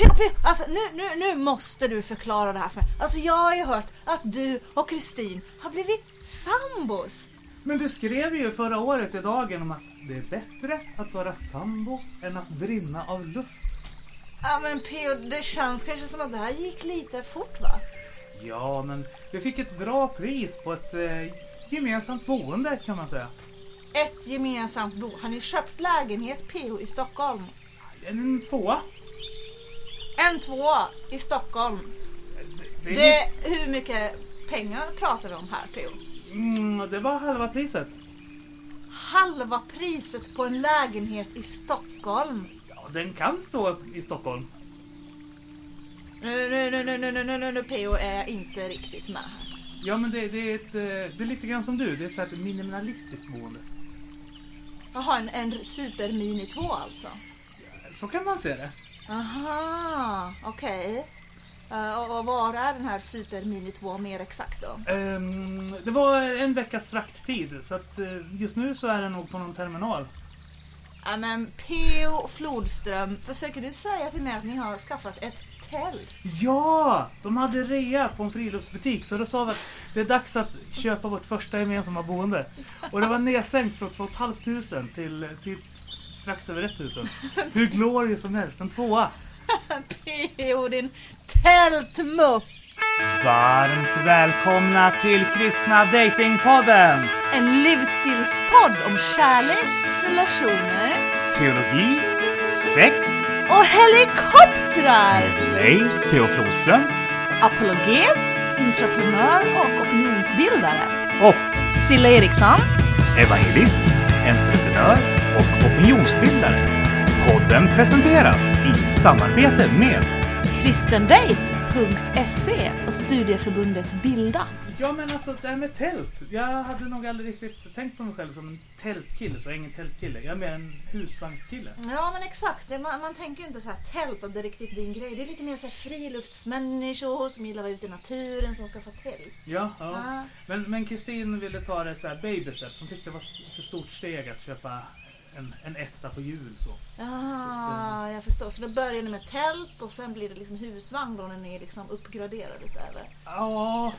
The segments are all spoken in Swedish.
Pio, Pio, alltså nu, nu, nu måste du förklara det här för mig. Alltså jag har ju hört att du och Kristin har blivit sambos. Men du skrev ju förra året i dagen om att det är bättre att vara sambo än att brinna av lust. Ja men Pio, det känns kanske som att det här gick lite fort va? Ja, men vi fick ett bra pris på ett eh, gemensamt boende kan man säga. Ett gemensamt bo. Har ni köpt lägenhet Pio i Stockholm? En tvåa. En tvåa i Stockholm. Det, Det, hur mycket pengar pratar vi om här Pio? mm, det var halva priset. Halva priset på en lägenhet i Stockholm. Ja, den kan stå i Stockholm. Nu, nu, nu, nu, nu, nu, nu, nu, nu Pio är jag inte riktigt med här. Ja, men det, det, är ett, eh, det är lite grann som du. Det är så ett minimalistiskt boende. Jaha, en, en Super Mini 2 alltså? Så kan man se det. Aha, okej. Eh, och, och var är den här Super Mini 2 mer exakt då? Ehm, det var en veckas frakttid, så att eh, just nu så är den nog på någon terminal. Ja men P.O. Flodström, försöker du säga till mig att ni har skaffat ett tält? Ja! De hade rea på en friluftsbutik, så då sa vi att det är dags att köpa vårt första gemensamma boende. Och det var nedsänkt från 2 500 till, till strax över 1000. Hur glorious som helst, en tvåa. P.O. din tältmupp! Varmt välkomna till Kristna Datingpodden! En livsstilspodd om kärlek, relationer Teologi, sex, och helikoptrar! mig, P.O. Flodström Apologet, intraprenör och opinionsbildare. och Silla Eriksson. evangelist, entreprenör och opinionsbildare. Podden presenteras i samarbete med kristendate.se och studieförbundet Bilda. Ja men alltså det här med tält. Jag hade nog aldrig riktigt tänkt på mig själv som en tältkille, så jag är ingen tältkille. Jag är mer en husvagnskille. Ja men exakt, det, man, man tänker ju inte så här tält att det är riktigt din grej. Det är lite mer så här friluftsmänniskor som gillar att vara ute i naturen som ska få tält. Ja, ja. Ja. Men, men Kristin ville ta det så här baby steps. Hon tyckte det var ett för stort steg att köpa en, en etta på hjul så. Ja, jag förstår. Så det börjar ni med tält och sen blir det liksom husvagn då när ni liksom uppgraderar lite eller? Ja,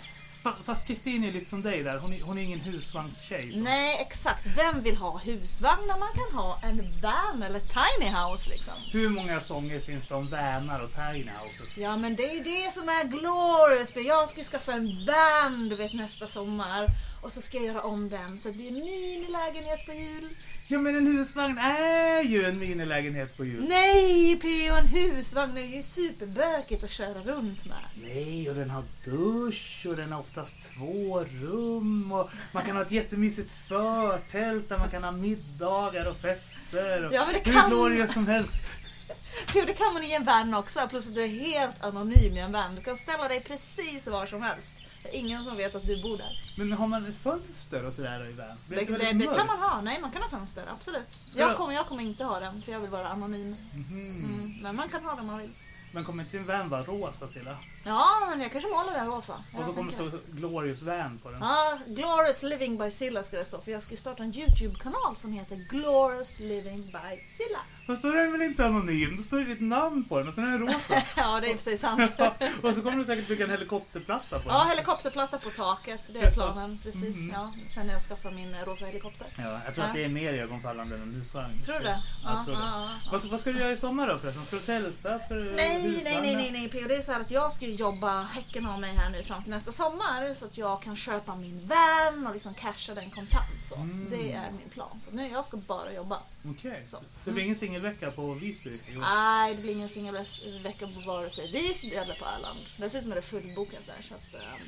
fa- fast Kristin är lite som dig där. Hon är, hon är ingen husvagnstjej. så. Nej, exakt. Vem vill ha husvagn när man kan ha en van eller tiny house liksom? Hur många sånger finns det om vanar och tiny houses? Ja men det är ju det som är glorious. Jag ska skaffa en van du vet nästa sommar. Och så ska jag göra om den så det blir en minilägenhet på jul. Ja men en husvagn är ju en minilägenhet på hjul. Nej P.O. en husvagn är ju superbökigt att köra runt med. Nej, och den har dusch och den har oftast två rum och man kan ha ett jättemysigt förtält där man kan ha middagar och fester. Och Ja, men det hur kan- glorious som helst. P.O. det kan man i en van också. Plus att du är helt anonym i en van. Du kan ställa dig precis var som helst. Det ingen som vet att du bor där. Men har man fönster och sådär i van? Det, det, väldigt det kan man ha. Nej, man kan ha fönster. Absolut. Jag kommer, jag kommer inte ha den för jag vill vara anonym. Mhm. Mm. Men man kan ha den om man vill. Men kommer inte din van vara rosa Silla? Ja, men jag kanske målar den rosa. Och så kommer det stå Glorious Van på den. Ja, Glorious Living by Silla ska det stå för jag ska starta en YouTube-kanal som heter Glorious Living by Silla. Fast då är den väl inte anonym? Då står det ditt namn på den och sen är den rosa. Ja, det är precis sant. och så kommer du säkert bygga en helikopterplatta på Ja, helikopterplatta på taket, det är planen. Precis, Mhm. ja. Sen när jag skaffar min rosa helikopter. Ja, jag tror att det är mer ögonfallande än en husvagn. Tror du det? Ja, jag tror det. Vad, vad ska du göra i sommar då förresten? Ska du tälta? Ska du Nej, nej, nej, nej, nej P.O. Det är så här att jag ska ju jobba häcken av mig här nu fram till nästa sommar så att jag kan köpa min van och liksom casha den kontant. Så. Mm. Det är min plan. Så nu jag ska bara jobba. Okej. Så. Så det blir ingen singelvecka på Visby? i? Nej, det blir ingen singelvecka på vare sig Visby eller på Öland. Dessutom är det fullbokat där. Så att, eh,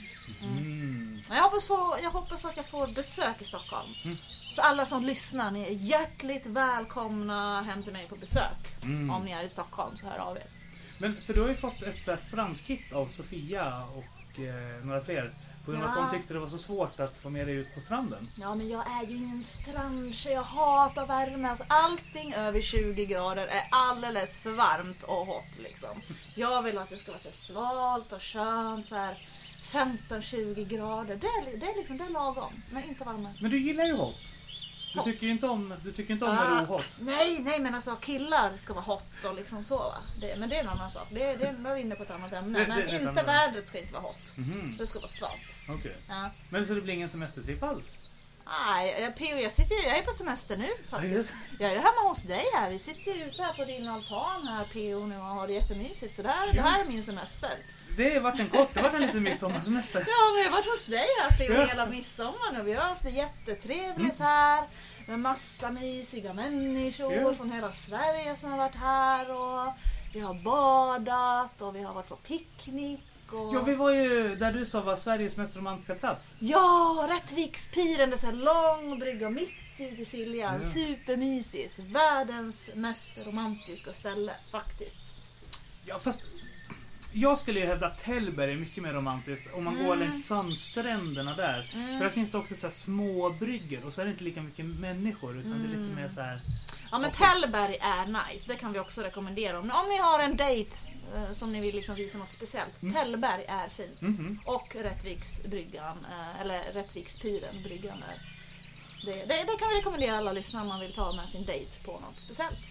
Mm. men jag, hoppas få, jag hoppas att jag får besök i Stockholm. Mm. Så alla som lyssnar, ni är hjärtligt välkomna hem till mig på besök. Mm. Om ni är i Stockholm så hör av er. Men för du har ju fått ett så strandkit av Sofia och eh, några fler. På grund av att de tyckte det var så svårt att få med dig ut på stranden. Ja, men jag är ju ingen strandtjej. Jag hatar värme. Alltså, allting över 20 grader är alldeles för varmt och hot liksom. Jag vill att det ska vara så svalt och skönt. Så här 15-20 grader. Det är, det är liksom det är lagom. Men inte varmare. Men du gillar ju hot. Du tycker inte om, du tycker inte om när det är ohot. Nej, nej men alltså killar ska vara hot och liksom så va. Det, men det är en annan sak. Det, det, är vi inne på ett annat ämne. Det- det men ett inte annat. vädret ska inte vara hot. Mhm, Det ska vara svalt. Okej. Ja. Men så det blir ingen semestertripp alls? Nej, jag, Pio, jag, sitter, jag är på semester nu faktiskt. Jag är hemma hos dig här. Vi sitter ju ute här på din altan här Pio nu och har det jättemysigt. Så det här, det här är min semester. Det har varit en kort, det har varit en liten midsommarsemester. Ja, vi har varit hos dig här Pio Ja. hela midsommar och vi har haft det jättetrevligt här. Med massa mysiga människor Ja. från hela Sverige som har varit här. Och vi har badat och vi har varit på picknick. Och... Ja, vi var ju där du sa var Sveriges mest romantiska plats. Ja, Rättvikspiren, det är så här lång brygga mitt ute i Siljan. Ja. Supermysigt. Världens mest romantiska ställe faktiskt. Ja, fast jag skulle ju hävda att Tällberg är mycket mer romantiskt om man Mm. går längs sandstränderna där. För där finns det också så här små bryggor och så är det inte lika mycket människor utan det är lite mer så här. Ja men. Tällberg är nice, det kan vi också rekommendera. Om, om ni har en dejt eh, som ni vill liksom visa något speciellt. Tällberg är fint. Mhm. Och Rättviksbryggan, eh, eller Rättvikspiren, bryggan där. Det, det, det kan vi rekommendera alla lyssnare om man vill ta med sin dejt på något speciellt.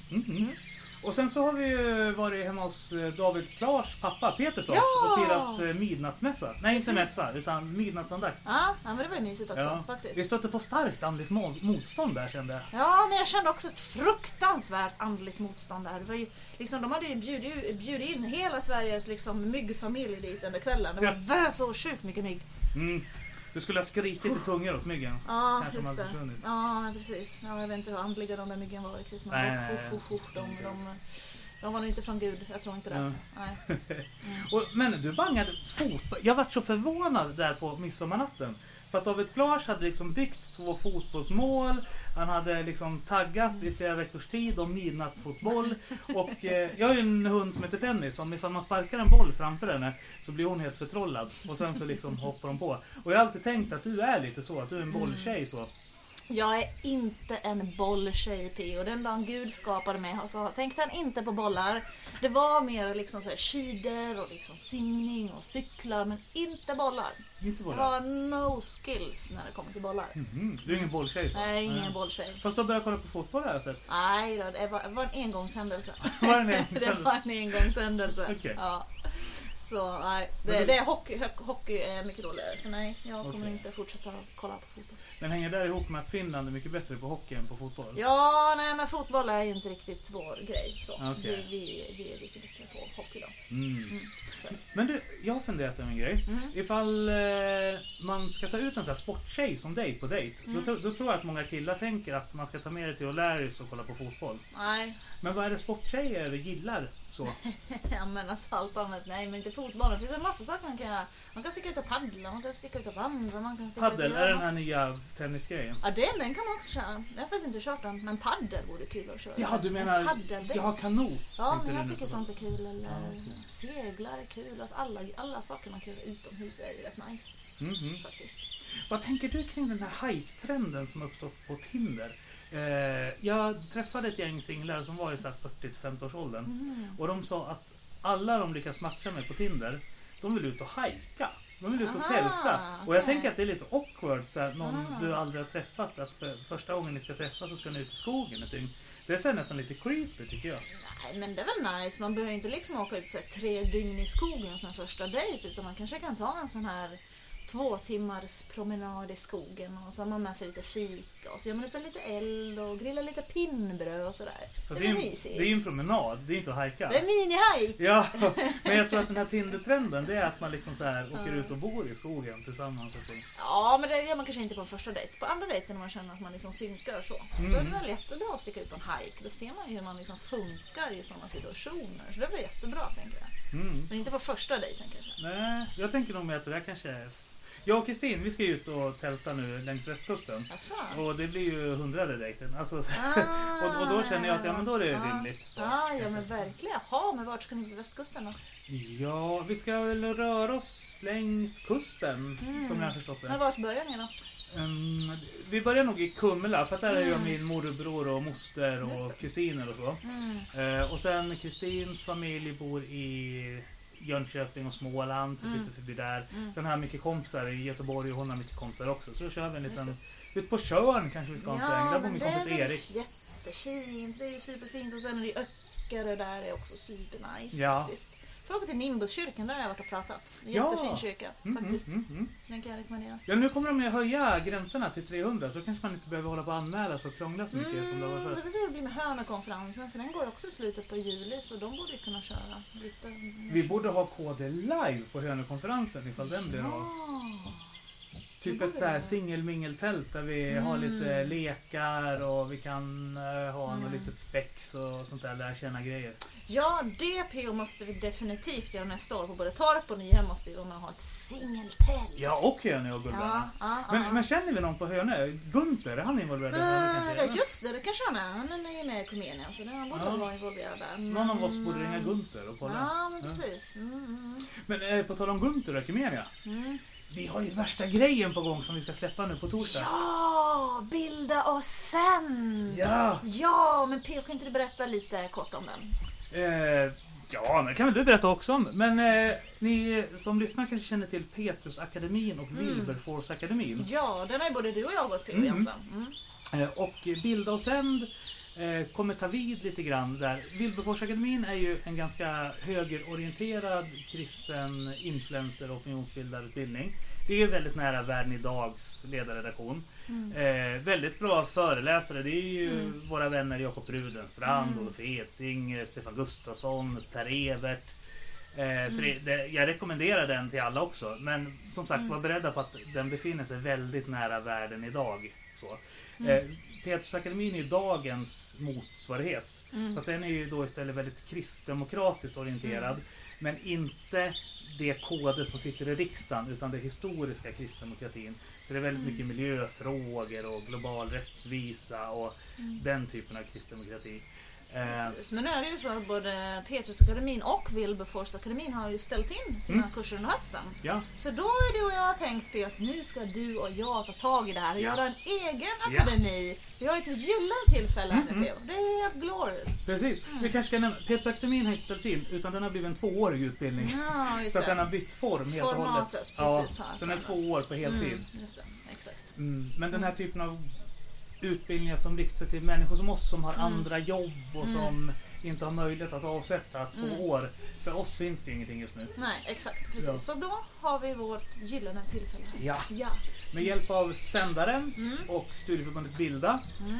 Och sen så har vi ju varit hemma hos eh, David Klars pappa, Peter Klars, Ja! och firat eh, midnattsmässa. Nej, inte mässa, utan midnattsandakt. Ja, men det var ju mysigt också Ja. faktiskt. Vi stötte på starkt andligt motstånd där kände jag. Ja, men jag kände också ett fruktansvärt andligt motstånd där. Det var ju, liksom, de hade ju bjudit, bjudit in hela Sveriges liksom, myggfamilj dit under kvällen. Det var ja. så sjukt mycket mygg. Mm. Du skulle ha skrikit i tungar åt myggen. Ja, Kanske de just hade det. Ja, precis. Ja, jag vet inte hur andliga de där myggen var riktigt. Men Nej, de, usch, usch, usch, de, de, de var nog inte från Gud. Jag tror inte det. Ja. Nej. Och, men du bangade fotboll. Jag var så förvånad där på midsommarnatten. För att David Plage hade liksom byggt två fotbollsmål. Han hade liksom taggat i flera veckors tid om midnattsfotboll. Och eh, jag har ju en hund som heter Penny som ifall man sparkar en boll framför henne så blir hon helt förtrollad. Och sen så liksom hoppar hon på. Och jag har alltid tänkt att du är lite så, att du är en bolltjej så. Jag är inte en bolltjej P.O. Den dagen Gud skapade mig så tänkte han inte på bollar. Det var mer liksom så här skidor och liksom simning och cyklar men inte bollar. Inte Jag bollar. har no skills när det kommer till bollar. Mhm, Du är ingen bolltjej så. Nej, ingen bolltjej. Fast du har börjat kolla på fotboll jag sett. Nej det var, det var en engångshändelse. Var det en det var en engångshändelse. Okej. Ja. Så nej, det, det är hockey, hockey, är mycket roligare. Så nej, jag kommer Okej. inte fortsätta kolla på fotboll. Men hänger det ihop med att Finland är mycket bättre på hockey än på fotboll? Ja, nej men fotboll är ju inte riktigt vår grej. Så. Okej. Vi, vi, vi är lite bättre på hockey då. Mm. så. Men du, jag har funderat över en grej. Mm. Ifall eh, man ska ta ut en sån här sporttjej som dig på dejt. Mm. Då, då tror jag att många killar tänker att man ska ta med dig till O'Larrys och kolla på fotboll. Nej, Men vad är det sporttjejer gillar så? jag menar så allt annat. Nej, men inte fotboll. Det finns en massa saker man kan göra. Man kan sticka ut och paddla, man kan sticka ut och vandra, man kan sticka ut Paddel, och är den här nya tennisgrejen? Ja, den, den kan man också köra. Jag har faktiskt inte kört den, men paddel vore kul att köra. Ja, du En menar, paddeldejt. jag har kanot. Ja, men jag tycker sånt är kul. Eller Ja, okej. segla är kul. Alltså alla, alla saker man kan göra utomhus är ju rätt nice Mhm. faktiskt. Vad tänker du kring den här hike-trenden som uppstått på Tinder? Eh, jag träffade ett gäng singlar som var i så här 40-50 års åldern. Mm. Och de sa att alla de lyckas matcha med på Tinder, de vill ut och hajka. De vill ut och Aha, tälta. Och jag okej. tänker att det är lite awkward här, någon Ah. du aldrig har träffat. Att för första gången ni ska träffas så ska ni ut i skogen dygn. Det är nästan lite creepy tycker jag. Nej, men det är väl nice. Man behöver inte liksom åka ut så här, tre dygn i skogen som en första dejt. Utan man kanske kan ta en sån här två timmars promenad i skogen och så har man med sig lite fika och så gör man lite, lite eld och grillar lite pinnbröd och sådär. Alltså, det är en, mysigt. det är ju en promenad, det är inte att hajka. Det är mini-hike! Ja, men jag tror att den här Tinder-trenden det är att man liksom så här åker ut och bor i skogen tillsammans. Och. Ja, men det gör man kanske inte på en första dejt. På andra dejten när man känner att man liksom synkar så. Så är det väl jättebra att sticka ut på en hike. Då ser man ju hur man liksom funkar i sådana situationer. Så det är väl jättebra tänker jag. Mm. Men inte på första dejten kanske. Nej, jag tänker nog med att det där kanske är... Jag och Kristin, vi ska ut och tälta nu längs västkusten. Asså? Och det blir ju hundrade dejten. Alltså, Ah, och, och då känner jag att ja, men då är det ja. rimligt. Så. Ja, ja men verkligen. Jaha, men vart ska ni på västkusten då? Ja, vi ska väl röra oss längs kusten, som jag har förstått Men det. vart börjar ni då? Um, vi börjar nog i Kumla, för där är ju Mm. min morbror och moster och kusiner och så. Mm. Eh, och sen Kristins familj bor i Jönköping och Småland, så Mm. sitter förbi där. Mm. Sen har jag mycket kompisar i Göteborg och hon har mycket kompisar också. Så då kör vi en liten... Ut på Tjörn kanske vi ska ha en sväng. Där bor min det är kompis Erik. jättefint. Det är superfint. Och sen är det Öckerö där är också supernice Ja. faktiskt. Får åka till Nimbuskyrkan, där har jag varit och pratat. Det är en Ja. jättefin kyrka Mm, mm, faktiskt. mm, mm. Den kan jag rekommendera. Ja, nu kommer de ju höja gränserna till 300 så kanske man inte behöver hålla på och anmäla sig och krångla så mycket som det var förut. får vi se hur det blir med Hönökonferensen för den går också i slutet på juli så de borde ju kunna köra lite. Vi borde ha KD live på Hönökonferensen ifall den blir av. Ja. Typ ett så här singelmingeltält där vi har Mm. lite lekar och vi kan eh, ha Mm. något litet spex och sånt där, lära känna grejer. Ja, det PO måste vi definitivt göra nästa år. På både Torp och Nyhem måste vi ha ett singeltält. Ja, och Hönö och Gullberna. ja, ja, Men, ja. men känner vi någon på Hönö? Gunther, är han involverad i Hönö ja, just det, det kanske han är. Han är ju med i Comenian så han borde vara involverad där. Någon av oss borde Mm. ringa Gunther och kolla. Ja, men precis. Mm, mm, Men eh, på tal om Gunther och Ekumenia. mm. Vi har ju värsta grejen på gång som vi ska släppa nu på torsdag. Ja, bilda oss sen! Ja! Ja, men PO kan inte du berätta lite kort om den? Eh, ja, men kan väl du berätta också om. Men eh, ni som lyssnar kanske känner till Petrusakademin och Mm. Wilberforceakademin. Ja, den har ju både du och jag gått PO Mm. Mm. Eh, och Bilda och sänd eh, kommer ta vid lite grann där. Wilberforceakademin är ju en ganska högerorienterad kristen influencer och opinionsbildarutbildning. Det är ju väldigt nära Världen Idags ledarredaktion. Mm. Eh, väldigt bra föreläsare. Det är ju Mm. våra vänner Jakob Rudenstrand, Mm. Olof Edsinger, Stefan Gustafsson, Per Evert. Eh, Mm. så det, det, jag rekommenderar den till alla också. Men som sagt, var beredda på att den befinner sig väldigt nära världen idag. Så. Mm. Eh, Petrusakademin är dagens motsvarighet. Mm. Så att den är ju då istället väldigt kristdemokratiskt orienterad. Men inte det kode som sitter i riksdagen utan det historiska kristdemokratin. Så det är väldigt Mm. mycket miljöfrågor och global rättvisa och Mm. den typen av kristdemokrati. Eh. Men nu är det ju så att både Petrusakademin och Wilberforceakademin har ju ställt in sina Mm. kurser under hösten. ja, Så då är det och jag tänkt att nu ska du och jag ta tag i det här och Ja. göra en egen Ja. akademi. Vi har ju ett gyllene tillfälle Mhm. nu. Det är helt glorious. precis. Mm. Vi kanske ska nämna, Petrusakademin har inte ställt in utan den har blivit en tvåårig utbildning. Ja, Så att den har bytt form helt och hållet. Formatet, Ja, precis, så den är två år på heltid. Mm. Mm, men den här typen av utbildningar som riktar sig till människor som oss som har Mm. andra jobb och Mm. som inte har möjlighet att avsätta två Mm. år. För oss finns det ingenting just nu. Nej, exakt. Precis. Ja. Så då har vi vårt gyllene tillfälle. Ja. Ja. Med hjälp av sändaren Mm. och Studieförbundet Bilda Mm.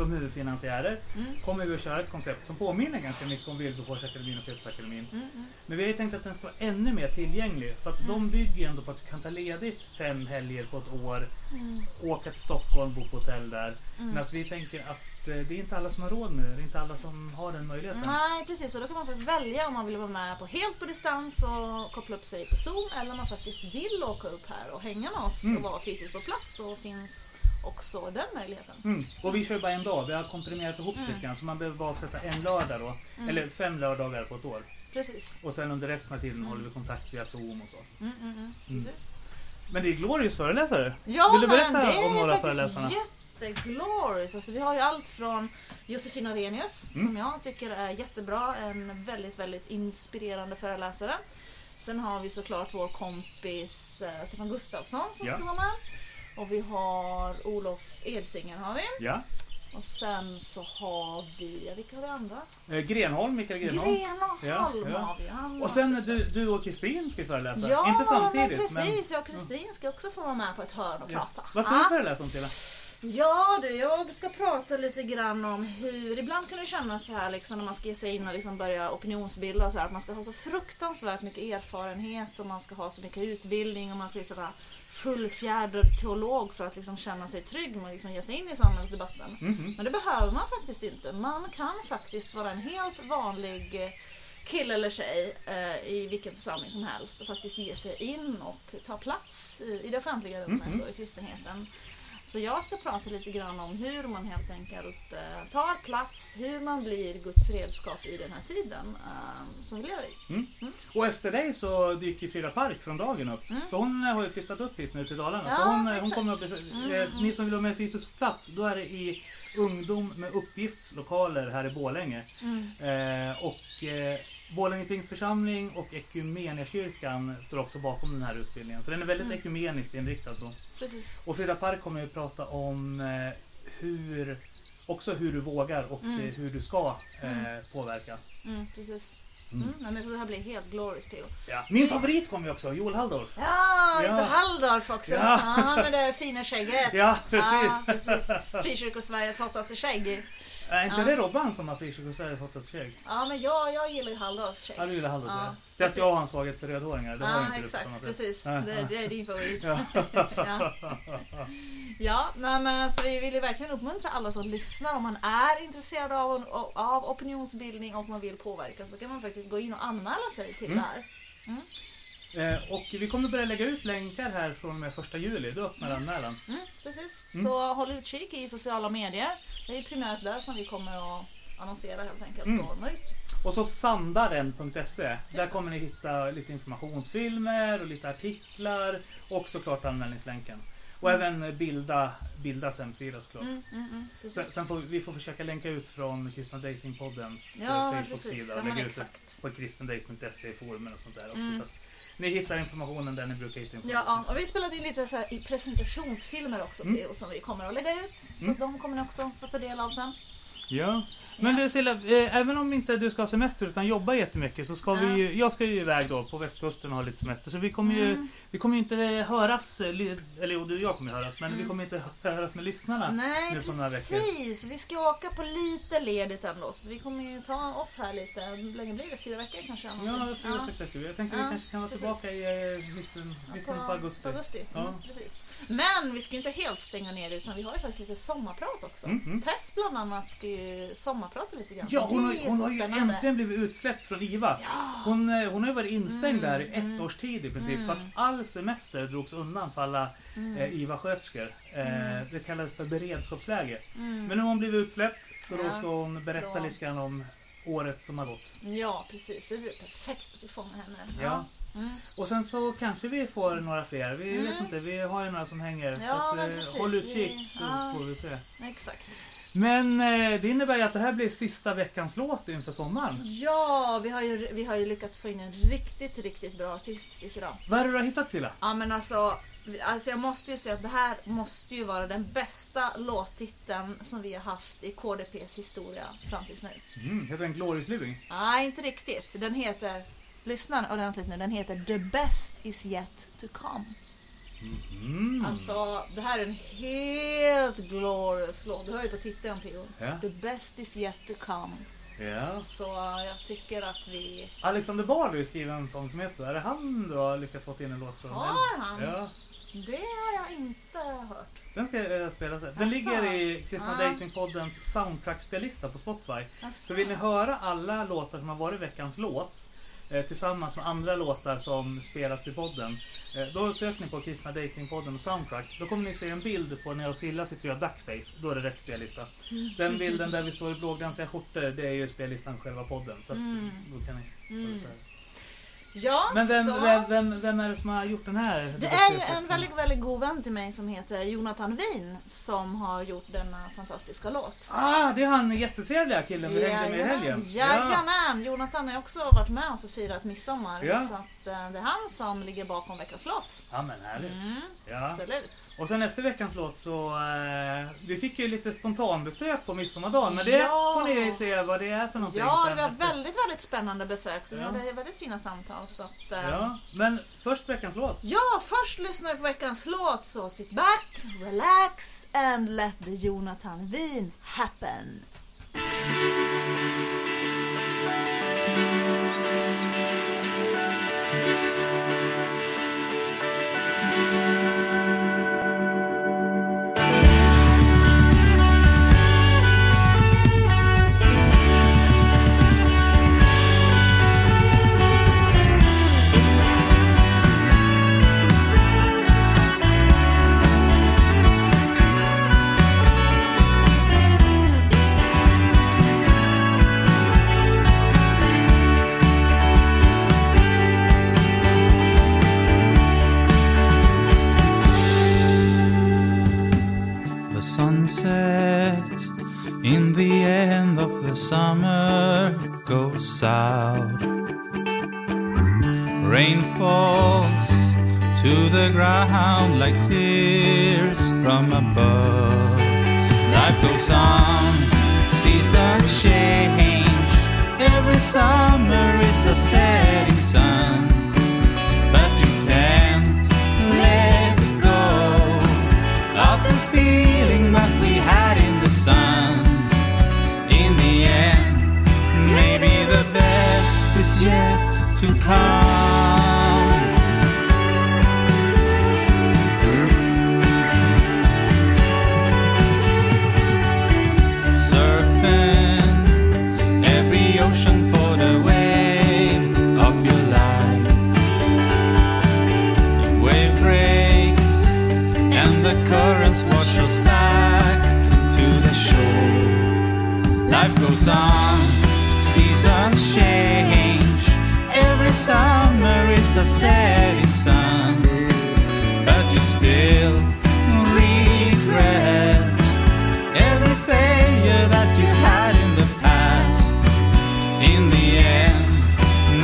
Som huvudfinansiärer Mm. kommer vi att köra ett koncept som påminner ganska mycket om Wilberforceakademin och Petrusakademin. Mm. Mm. Men vi har ju tänkt att den ska vara ännu mer tillgänglig. För att de Mm. bygger ju ändå på att du kan ta ledigt fem helger på ett år, Mm. åka till Stockholm, bo på hotell där. Mm. Men vi tänker att eh, det är inte alla som har råd med det. Det är inte alla som har den möjligheten. Nej, precis. Och då kan man faktiskt välja om man vill vara med på helt på distans och koppla upp sig på Zoom eller om man faktiskt vill åka upp här och hänga med oss Mm. och vara fysiskt på plats så finns också den möjligheten. Mm. Och vi kör bara en dag. Vi har komprimerat ihop Mm. lite grann. Så man behöver bara sätta en lördag då. Mm. Eller fem lördagar på ett år. Precis. Och sen under resten av tiden Mm. håller vi kontakt via Zoom och så. Mm, mm, mm. Precis. Men det är Glorious föreläsare. Ja, Vill du berätta om några föreläsarna? jätteglorious. Alltså, vi har ju allt från Josefina Renius Mm. som jag tycker är jättebra. En väldigt, väldigt inspirerande föreläsare. Sen har vi såklart vår kompis eh, Stefan Gustafsson som Ja. ska vara med. Och vi har Olof Edsinger har vi. Ja. Och sen så har vi, ja, vilka har vi andra? Eh, Grenholm, Mikael Grenholm. Grenholm Ja, ja. har vi. Han Och sen du, du och Kristin ska föreläsa. Ja, Inte samtidigt. men men... precis. Jag och Kristin ska också få vara med på ett hörn och Ja. prata. Vad ska Ja. du föreläsa om Tina? Ja du, jag ska prata lite grann om hur, ibland kan det kännas så här liksom när man ska ge sig in och liksom börja opinionsbilda och så här, att man ska ha så fruktansvärt mycket erfarenhet och man ska ha så mycket utbildning och man ska bli sådär fullfjädrad teolog för att liksom känna sig trygg med att liksom ge sig in i samhällsdebatten. Mhm. Men det behöver man faktiskt inte. Man kan faktiskt vara en helt vanlig kille eller tjej eh, i vilken församling som helst och faktiskt ge sig in och ta plats i, i det offentliga rummet Mhm. och i kristenheten. Så jag ska prata lite grann om hur man helt enkelt eh, tar plats, hur man blir Guds redskap i den här tiden eh, som vi lever i. Mm. Och efter dig så dyker Frida Park från dagen upp. Mm. För hon eh, har ju flyttat upp hit nu till Dalarna. Ja, så hon, hon kommer bli, Mm, eh, mm. Ni som vill vara med fysiskt på plats, då är det i Ungdom med uppgiftslokaler här i Borlänge. Mm. Och Borlänge Pingstförsamling och Equmeniakyrkan står också bakom den här utbildningen. Så den är väldigt Mm. ekumeniskt inriktad. Så. Precis. Och Frida Park kommer ju prata om eh, hur, också hur du vågar och Mm. eh, hur du ska eh, påverka. Mm, precis. Mm. Mm. jag tror det här blir helt glorious PO. Ja. Min favorit kommer ju också, Joel Halldorf. Ja, Ja. Isa Halldorf också. Ja. Ja. han med det fina skägget. Ja, precis. Ja, precis. Frikyrko-Sveriges hottaste skägg. Är inte Ja. det Robban som har Frikyrko-Sveriges hottaste skägg? Ja, men jag, jag gillar ju Halldorfs skägg. Ja, du gillar Halldorf. Ja, Ja. Fast jag har en svaghet för rödhåringar. Det har Ja, inte du exakt. sätt. Precis. Det, det är din favorit. Ja. Ja. Ja, men så vi vill ju verkligen uppmuntra alla som lyssnar. Om man är intresserad av, av opinionsbildning och man vill påverka så kan man faktiskt gå in och anmäla sig till Mm. det här. Eh, och vi kommer börja lägga ut länkar här från och med första juli. Då öppnar anmälan. Mm, precis. Mm. Så håll utkik i sociala medier. Det är primärt där som vi kommer att annonsera helt enkelt. Mm. Och nå ut. Och så sandaren.se. Där kommer ni hitta lite informationsfilmer och lite artiklar och såklart anmälningslänken. Och även bilda, Bildas hemsida såklart. Mm, mm, mm, Sen, sen får vi, får försöka länka ut från Kristna Datingpoddens eh, Ja. Facebook-sida och lägga ut på kristendate.se i forumen och sånt där också. Mm. Så att ni hittar informationen där ni brukar hitta information. Ja, och vi har spelat in lite så här i presentationsfilmer också Mm. Som vi kommer att lägga ut. Så Mm. de kommer ni också få ta del av sen. Ja. Men du Silla, eh, även om inte du ska ha semester utan jobba jättemycket så ska Ja. vi ju, jag ska ju iväg då på västkusten och ha lite semester. Så vi kommer ju, Mm. vi kommer ju inte höras, eh, eller jo du och jag kommer ju höras, men vi Mm. kommer inte höras med lyssnarna Nej, nu på några veckor. precis. Vi ska åka på lite ledigt ändå. Så vi kommer ju ta off här lite. Hur länge blir det? Fyra veckor kanske? Ja, fyra, sex veckor. Jag tänkte Ja, vi kanske kan vara precis. tillbaka i eh, mitten, mitten på augusti. augusti. Ja. Mm, precis. Men vi ska ju inte helt stänga ner utan vi har ju faktiskt lite sommarprat också. Mm, mm. Tess bland annat ska ju sommarprata lite grann. Ja, hon har, hon har ju äntligen blivit utsläppt från IVA. Ja. Hon, eh, hon har ju varit instängd Mm, där i ett mm. års tid i princip. Mm. För att all semester drogs undan för alla Mm. eh, IVA-sköterskor. Eh, det kallades för beredskapsläge. Mm. Men nu har hon blivit utsläppt så då Ja, ska hon berätta då. lite grann om året som har gått. Ja, precis. Det blir perfekt att fånga henne. Ja. Mm. Och sen så kanske vi får några fler. Vi Mm. vet inte, vi har ju några som hänger. Ja, så att, eh, precis. håll utkik så ja. får vi se. Exakt. Men eh, det innebär ju att det här blir sista veckans låt inför sommaren. Ja, vi har, ju, vi har ju lyckats få in en riktigt, riktigt bra artist tills idag. Vad är det du har hittat Silla? Ja men alltså, alltså jag måste ju säga att det här måste ju vara den bästa låttiteln som vi har haft i KDPs historia fram tills nu. Mm, heter den Glorious Living? Nej, inte riktigt. Den heter, lyssna ordentligt nu, den heter The Best Is Yet To Come. Mm. Alltså, det här är en helt glorious låt. Du hör ju på titeln P.O. Ja. The Best Is Yet To Come. Ja. Så jag tycker att vi... Alexander Bard har ju skrivit en sång som heter så. Är det han du har lyckats få in en låt från? Har han? Ja. Det har jag inte hört. Den ska jag spela sen. Den Asså? ligger i Kristna Ja. Datingpoddens soundtrack-spellista på Spotify. Alltså. Så vill ni höra alla låtar som har varit veckans låt eh, tillsammans med andra låtar som spelats i podden. Eh, då söker ni på Kristna Datingpodden och Soundtrack. Då kommer ni se en bild på när jag och Silla sitter och gör duckface. Då är det rätt spellista. Den bilden där vi står i blåglansiga skjortor, det är ju spellistan själva podden. Så att, Mm. då kan ni Mm. Ja, Men vem, så... vem, vem, vem är det som har gjort den här? Det är ju en väldigt, väldigt god vän till mig som heter Jonathan Wien som har gjort denna fantastiska låt. Ah, det är han jättetrevliga killen vi hängde med i helgen. Jajamän! Jonathan har också varit med oss och firat midsommar. Ja. Så att, det är han som ligger bakom veckans låt. Ja men härligt. Mm, Ja. Absolut. Och sen efter veckans låt så eh, vi fick ju lite spontanbesök på midsommardagen. Men det Ja. får ni se vad det är för någonting Ja, sen det var efter. väldigt, väldigt spännande besök. Så vi Ja. hade väldigt fina samtal. Så att, eh, Ja, men först veckans låt. Ja, först lyssnar vi på veckans låt så sit back, relax and let the Jonathan Wien happen. Is a setting sun, but you still regret every failure that you had in the past. In the end,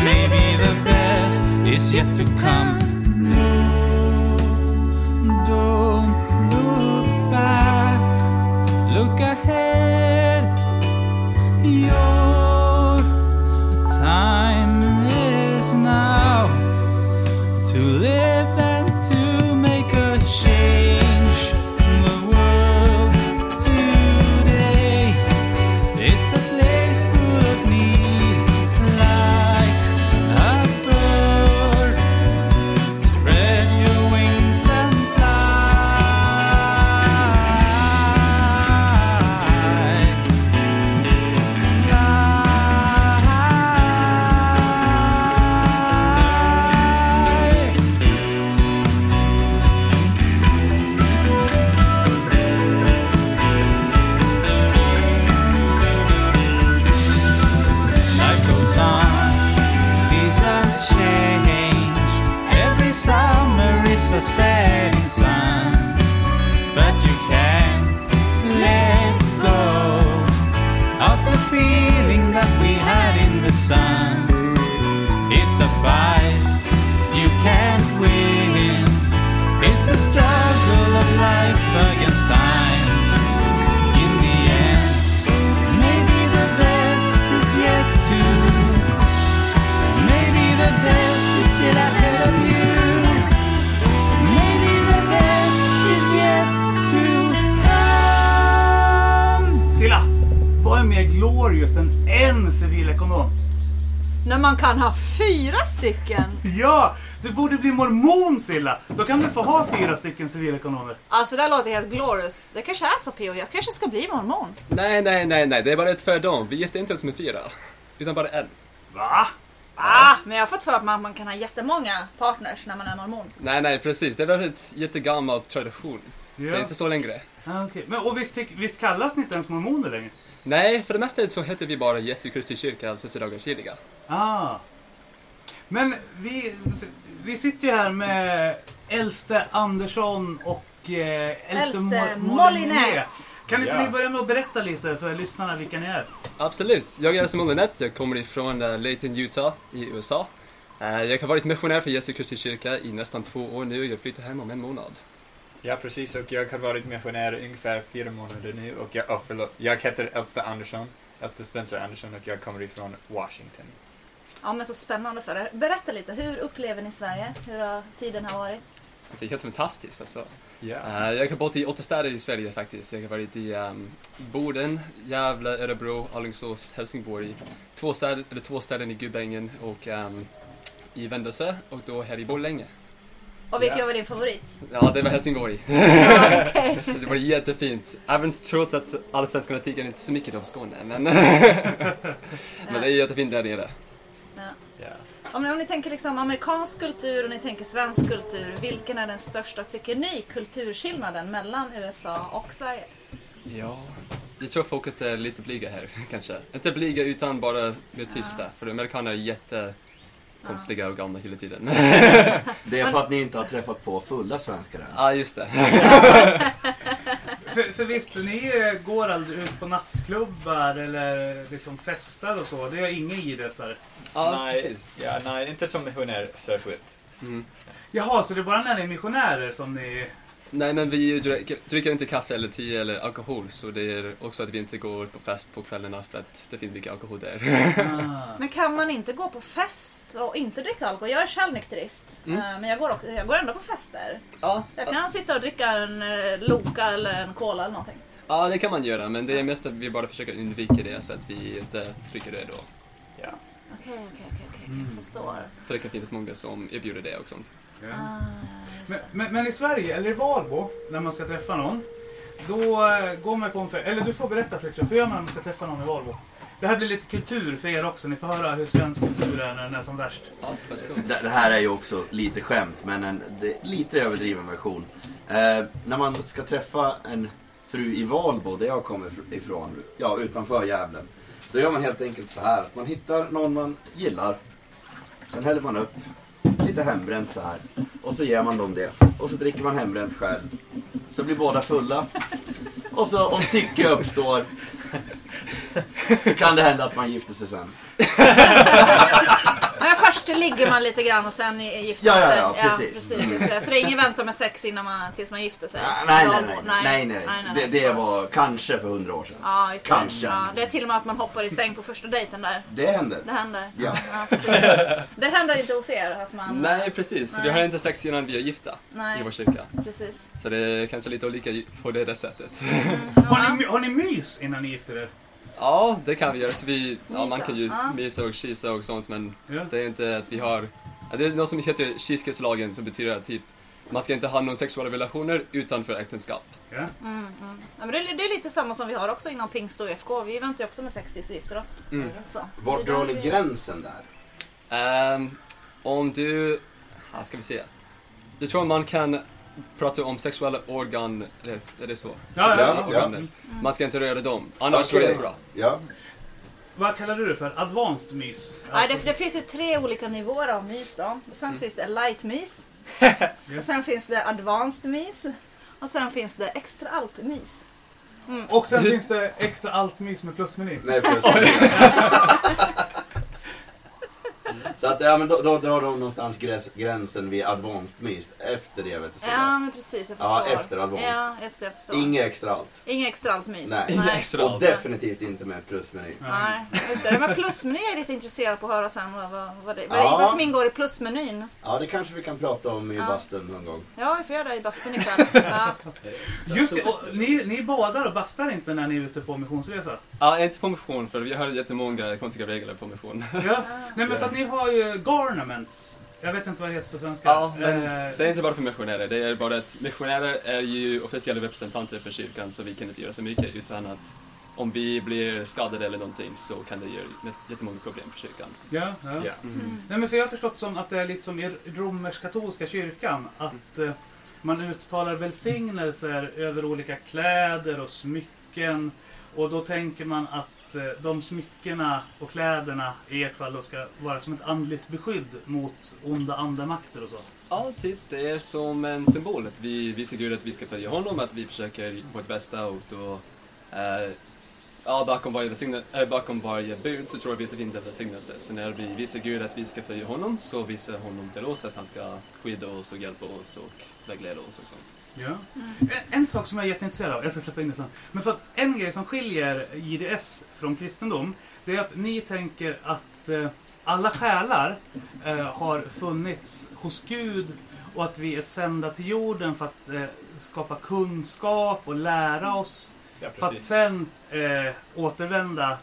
maybe the best is yet to come. Glorious än en civilekonom? När man kan ha fyra stycken. Ja! Du borde bli mormon Silla! Då kan du få ha fyra stycken civilekonomer. Alltså det här låter helt glorious. Det kanske är så P.O. Jag kanske ska bli mormon. Nej, nej, nej, nej, det är bara tvärtom. Vi gifter inte oss med fyra. Utan bara en. Va? Ah, men jag har fått för att man, kan ha jättemånga partners när man är mormon. Nej, nej, precis. Det är väl ett jättegammal tradition. Det är Ja. inte så längre. Ah, okej. Men och visst, visst kallas ni inte ens mormoner längre? Nej, för det mesta så heter vi bara Jesu Kristi kyrka av Sessidagaskiliga. Ah. Men vi, vi sitter ju här med äldste Andersson och eh, äldste, Äldste Mo- Molinet. Kan inte Ja. ni börja med att berätta lite för lyssnarna vilka ni är? Absolut. Jag är Simon Lynette. Jag kommer ifrån uh, Layton, Utah i USA. Eh, jag har varit missionär för Jesu Kristi kyrka i nästan två år nu. Jag flyttar hem om en månad. Ja, precis. Och jag har varit missionär ungefär fyra månader nu. Och jag, oh, förlåt, jag heter Äldste Andersson. Äldste Spencer Andersson och jag kommer ifrån Washington. Ja men så spännande för er. Berätta lite, hur upplever ni Sverige? Hur har tiden har varit? Det är helt fantastiskt alltså. Ja. Eh, jag har bott i åtta städer i Sverige faktiskt. Jag har varit i um, Boden, Gävle, Örebro, Alingsås, Helsingborg. Två städer, eller två städer i Gubbängen och ehm, i Vändelse och då här i Borlänge. Och vilken Ja. var din favorit? Ja, det var Helsingborg. Ja, okej. Det var jättefint. Även trots att alla svenskarna tycker inte så mycket om Skåne. Men, men det är jättefint där nere. Ja. ja. Om, ni, om ni tänker liksom amerikansk kultur och ni tänker svensk kultur, vilken är den största, tycker ni, kulturskillnaden mellan USA och Sverige? Ja, jag tror folket är lite blyga här kanske. Inte blyga utan bara mer tysta. För amerikaner är jättekonstiga och galna hela tiden. Det är för att ni inte har träffat på fulla svenskar än. Ja, just det. för, för visst, ni eh, går aldrig ut på nattklubbar eller liksom festar och så. Det är inga idrottsare. Ja, nej, precis. Ja, nej, inte som missionär särskilt. Mm. Jaha, så det är bara när ni är missionärer som ni... Nej, men vi dricker, dricker inte kaffe eller te eller alkohol, så det är också att vi inte går på fest på kvällarna för att det finns mycket alkohol där. Ah. Men kan man inte gå på fest och inte dricka alkohol? Jag är själv nykterist, Mm. eh, men jag går, också, jag går ändå på fester. ja, Jag kan sitta och dricka en eh, Loka eller en Cola eller någonting. ja, det kan man göra, men det är mest att vi bara försöker undvika det så att vi inte dricker det då. Ja. Okej, okej, okej, okej, Mm. jag förstår. För det kan finnas många som erbjuder det och sånt. Ja. Ah, Men, men, men i Sverige, eller i Valbo, när man ska träffa någon. Då eh, går man på en. Eller du får berätta Fritiof, hur gör man när man ska träffa någon i Valbo? Det här blir lite kultur för er också. Ni får höra hur svensk kultur är när den är som värst. Det, det här är ju också lite skämt, men en det, lite överdriven version. Eh, när man ska träffa en fru i Valbo, där jag kommer ifrån, ja utanför Gävle. Då gör man helt enkelt så här, att man hittar någon man gillar. Sen häller man upp lite hembränt så här. Och så ger man dem det. Och så dricker man hembränt själv. Så blir båda fulla. Och så om tycke uppstår så kan det hända att man gifter sig sen. Men först ligger man lite grann och sen gifter Ja, man ja, sig. ja, precis. precis just det. Så det är ingen vänta med sex innan man, tills man gifter sig? Ah, Nej, nej, Valbo. nej. nej, nej, nej. Det, det var kanske för hundra år sedan. Ja, just det. Kanske. Ja, det är till och med att man hoppar i säng på första dejten där. Det händer. Det händer. Ja. precis. Det händer inte hos er att man... Nej, precis. Vi Nej. har inte sex innan vi är gifta Nej. i vår kyrka. Precis. Så det är kanske lite olika på det där sättet. Har ni, har ni mys innan ni gifter er? Ja, det kan vi göra. Så vi, ja, man kan ju Ja. och kisa och sånt, men Ja. det är inte att vi har... Det är något som heter kyskhetslagen som betyder att typ, man ska inte ha några sexuella relationer utanför äktenskap. Ja. Mm, mm. Ja, men det, är, det är lite samma som vi har också inom Pingst och UFK. Vi väntar ju också med 60 så vi gifter oss. Mm. Så. Så det drar ni gränsen där? Ehm, om du... Ja, ska vi se. Jag tror man kan prata om sexuella organ... Är det, så? Ja, ja, Ja, ja. Man ska inte röra dem. Annars Okej. går det jättebra. Ja. Vad kallar du det för? Advanced mys? Alltså- det, det finns ju tre olika nivåer av mys då. Först finns det light mys. och sen finns det advanced mys. Och sen finns det extra allt mys. Och sen Just- finns det extra allt mys med plusmeny. Nej, plus. Så att, ja men då, då drar de någonstans gräns, gränsen vid advanced mys. Efter det vet du. Ja, men precis. Jag Ja, förstår. efter advanced. Ja, just det. Jag förstår. Inget extra allt. Inget extra allt mys. Nej. Inget extra Och allt. definitivt inte med plusmeny. Nej, just det. Men plusmeny är jag lite intresserad på att höra sen vad, vad, vad, det, vad, Ja. vad som ingår i plusmenyn. Ja, det kanske vi kan prata om i Ja. bastun någon gång. Ja, vi får göra det i bastun ikväll. Ja. Just det, och ni, ni badar och bastar inte när ni är ute på missionsresa? Ja, inte på mission, för vi har jättemånga konstiga regler på mission. Ja. Nej men för att ni har ju garnaments. Jag vet inte vad det heter på svenska. Ja, men Eh, det är inte bara för missionärer. Det är bara att missionärer är ju officiella representanter för kyrkan, så vi kan inte göra så mycket utan att om vi blir skadade eller någonting så kan det göra jättemånga problem för kyrkan. Ja, ja. Ja. Mm. Nej men för jag har förstått som att det är lite som i romersk-katolska kyrkan. Att eh, man uttalar välsignelser över olika kläder och smycken. Och då tänker man att Eh, de smyckena och kläderna i ert fall då ska vara som ett andligt beskydd mot onda andamakter och så. Ja, typ. Det är som en symbol. Att vi visar Gud att vi ska följa honom, att vi försöker vårt bästa och då... Eh, ja, bakom varje, äh, bakom varje bud så tror vi att det finns en välsignelse. Så när vi visar Gud att vi ska följa honom så visar honom till oss att han ska skydda oss och hjälpa oss och vägleda oss och sånt. Ja. En, en sak som jag är jätteintresserad av, jag ska släppa in det sen. Men för att en grej som skiljer JDS från kristendom, det är att ni tänker att eh, alla själar eh, har funnits hos Gud och att vi är sända till jorden för att eh, skapa kunskap och lära oss. Ja, För att sen eh, återvända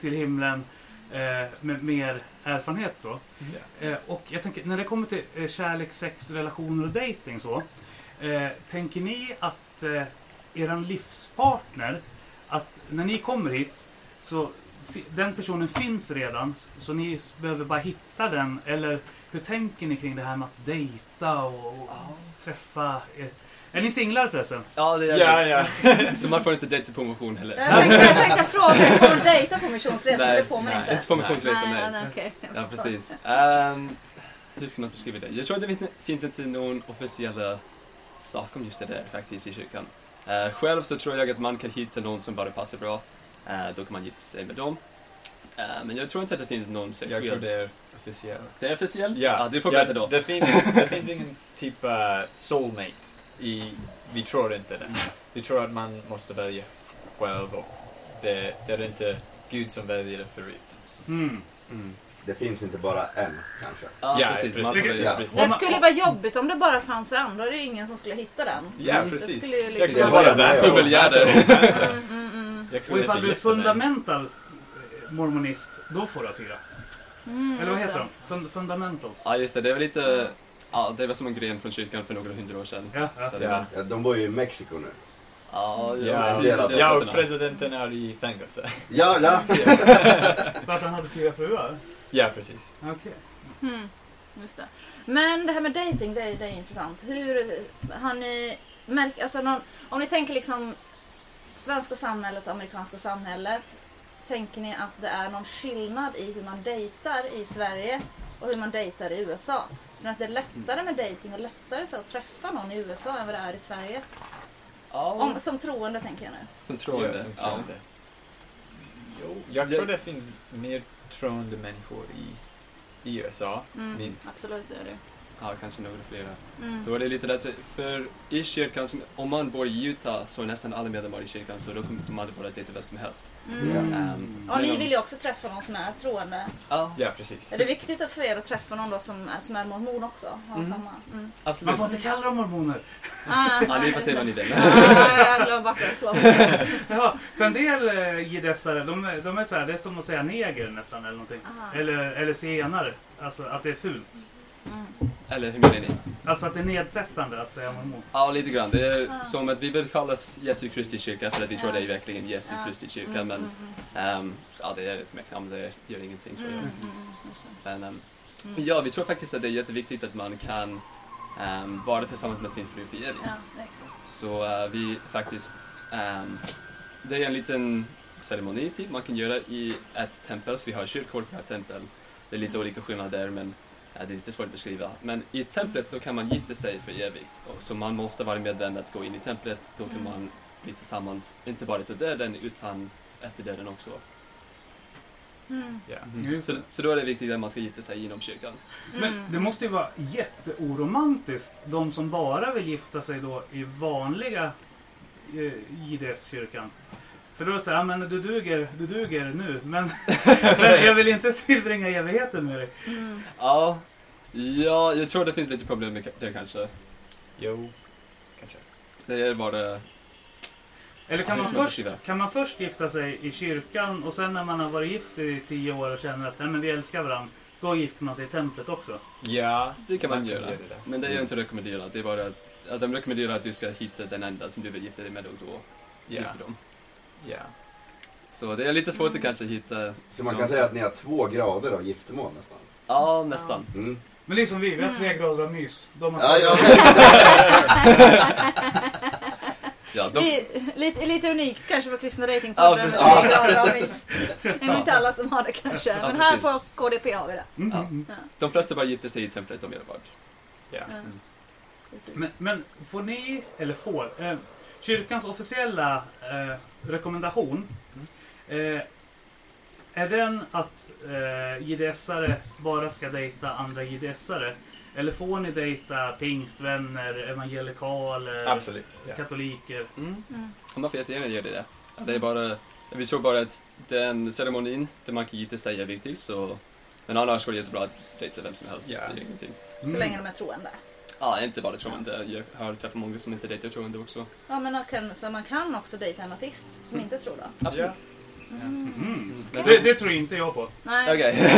till himlen eh, med mer erfarenhet så. Ja. Eh, och jag tänker, när det kommer till eh, kärlek, sex, relationer och dating så. Eh, tänker ni att eh, eran livspartner, att när ni kommer hit så den personen finns redan så, ni behöver bara hitta den eller hur tänker ni kring det här med att dejta och, och träffa er? Är ni singlar förresten? Ja, det är Ja, ja. Så man får inte dejta på mission heller. Jag tänkte, jag tänkte fråga, får du dejta på missionsresa? Men Nej, det får man nej, inte. Inte på missionsresa, nej. nej. nej, okej. Jag Ja, förstår. precis. Ehm, hur ska man beskriva det? Jag tror att det finns inte någon officiella sak om just det där faktiskt i kyrkan. Eh, själv så tror jag att man kan hitta någon som bara passar bra. Eh, då kan man gifta sig med dem. Eh, men jag tror inte att det finns någon särskild... Jag tror det är officiellt. Det är officiellt? Ja, du får berätta då. Det finns, det finns ingen typ uh, soulmate. I, vi tror inte det. Vi tror att man måste välja själv och det, det är inte Gud som väljer det förut. Mm. Mm. Det finns inte bara en, kanske. Ja, Ja, precis. precis. Får Ja. precis. Det skulle vara jobbigt om det bara fanns en, då är det ingen som skulle hitta den. Ja, Mm. precis. Det skulle ju Jag liksom... skulle Det bara vänta jag- och. Mm, mm, mm. Jag skulle ifall du är fundamental eh, mormonist, då får du fyra. Mm, Eller vad heter det. de? Fund fundamentals? Ja, just det. Det var lite... Ja, det var som en gren från kyrkan för några hundra år sedan. Ja, ja. Så det var- Ja, de bor ju i Mexiko nu. Ja, Ja, ja, det. Ja, och presidenten är i fängelse. Ja, ja. För att han hade fyra fruar? Ja, precis. Okej. Mm, just det. Men det här med dating, det, är- det är intressant. Hur har ni märkt, alltså någon, om ni tänker liksom svenska samhället och amerikanska samhället. Tänker ni att det är någon skillnad i hur man dejtar i Sverige och hur man dejtar i USA? Tror ni att det är lättare med dating och lättare så att träffa någon i USA än vad det är i Sverige? Om, som troende tänker jag nu. Som troende. Ja, som Ja. troende. Jo, jag tror det finns mer troende människor i, i USA, Mm, minst. Absolut, det är det. Ja, kanske några flera. Mm. Då är det lite lättare, för i kyrkan, som- om man bor i Utah så är nästan alla medlemmar i kyrkan så då kommer man bara dejta vem som helst. Mm. Ehm, Och ni vill ju också träffa någon som är troende. Ja, Ja, precis. Är det viktigt för er att träffa någon då som är, som är mormon också? Har Mm. samma? Mm. absolut. Man får inte kalla dem mormoner. Ah, Ja, ni får se vad ni vill. Ah, jag glömde bort det. Förlåt. Ja, för en del eh, jidessare, de, är- de är så här, det är som att säga neger nästan eller någonting. Eller, eller zigenare. Alltså att det är fult. Eller hur menar ni? Alltså att det är nedsättande att säga mormon. Ja, lite grann. Det är Ja. som att vi vill kallas Jesu Kristi kyrka för att vi tror det är verkligen Jesu Ja. Kristi kyrka. Mm, Men ehm, ja, det är ett smeknamn, det gör ingenting tror jag. mm, mm. Men, Mm. ja, vi tror faktiskt att det är jätteviktigt att man kan ehm, vara tillsammans med sin fru för evigt. Så eh, vi faktiskt, det är en liten ceremoni typ man kan göra i ett tempel. Så vi har kyrkor, vi har tempel. Det är lite olika skillnader men det är lite svårt att beskriva. Men i templet så kan man gifta sig för evigt. Och så man måste vara medlem att gå in i templet. Då kan Mm. man bli tillsammans, inte bara till döden utan efter döden också. Mm. Ja. Just Så, det. så då är det viktigt att man ska gifta sig inom kyrkan. Men Mm. det måste ju vara jätteoromantiskt. De som bara vill gifta sig då i vanliga eh, JDS-kyrkan. För då är det så här, men du duger, du duger nu, men, men jag vill inte tillbringa evigheten med dig. Mm. Ja, ja, jag tror det finns lite problem med det kanske. Jo, kanske. Det är bara... Eller kan Ja, man, först, kan man först gifta sig i kyrkan och sen när man har varit gift i tio år och känner att nej, men vi älskar varandra, då gifter man sig i templet också? Ja, Det kan man, Man kan göra. det. Men det är inte rekommenderat. Det är bara att, att de rekommenderar att du ska hitta den enda som du vill gifta dig med och då ja, gifter dem. Ja. Så det är lite svårt att kanske hitta... Så man kan säga att ni har två grader av giftermål nästan. Ja, nästan. Mm. Men det är som vi, vi har tre Mm. grader av mys. De har Ja, ja, Ja, de, Li- Lite, lite unikt kanske för kristna Ja, datingpodden. precis. med tre grader av miss. Det är nog inte alla som har det kanske. Ja, Men här på KDP har vi det. Mm, Ja. mm. de flesta bara gifter sig i templet om ja. Ja. Mm. Men, men får ni, eller får, eh, kyrkans officiella eh, rekommendation eh, är den att eh, JDS-are bara ska dejta andra JDS-are? Eller får ni dejta pingstvänner, evangelikaler, Absolut. Ja. katoliker? Mm. Mm. Man får jättegärna göra det. Det är bara... Vi tror bara att den ceremonin där man kan gifta sig är viktig, så... Men annars går det jättebra att dejta vem som helst. Ja. Det är ingenting. Så länge de är troende. Ja, inte bara troende. Jag har träffat många som inte dejtar troende också. Ja, men man kan, så man kan också dejta en ateist som Mm. inte tror då? Absolut. Mm. Mm. Men Det, det tror inte jag på. Nej, Okej.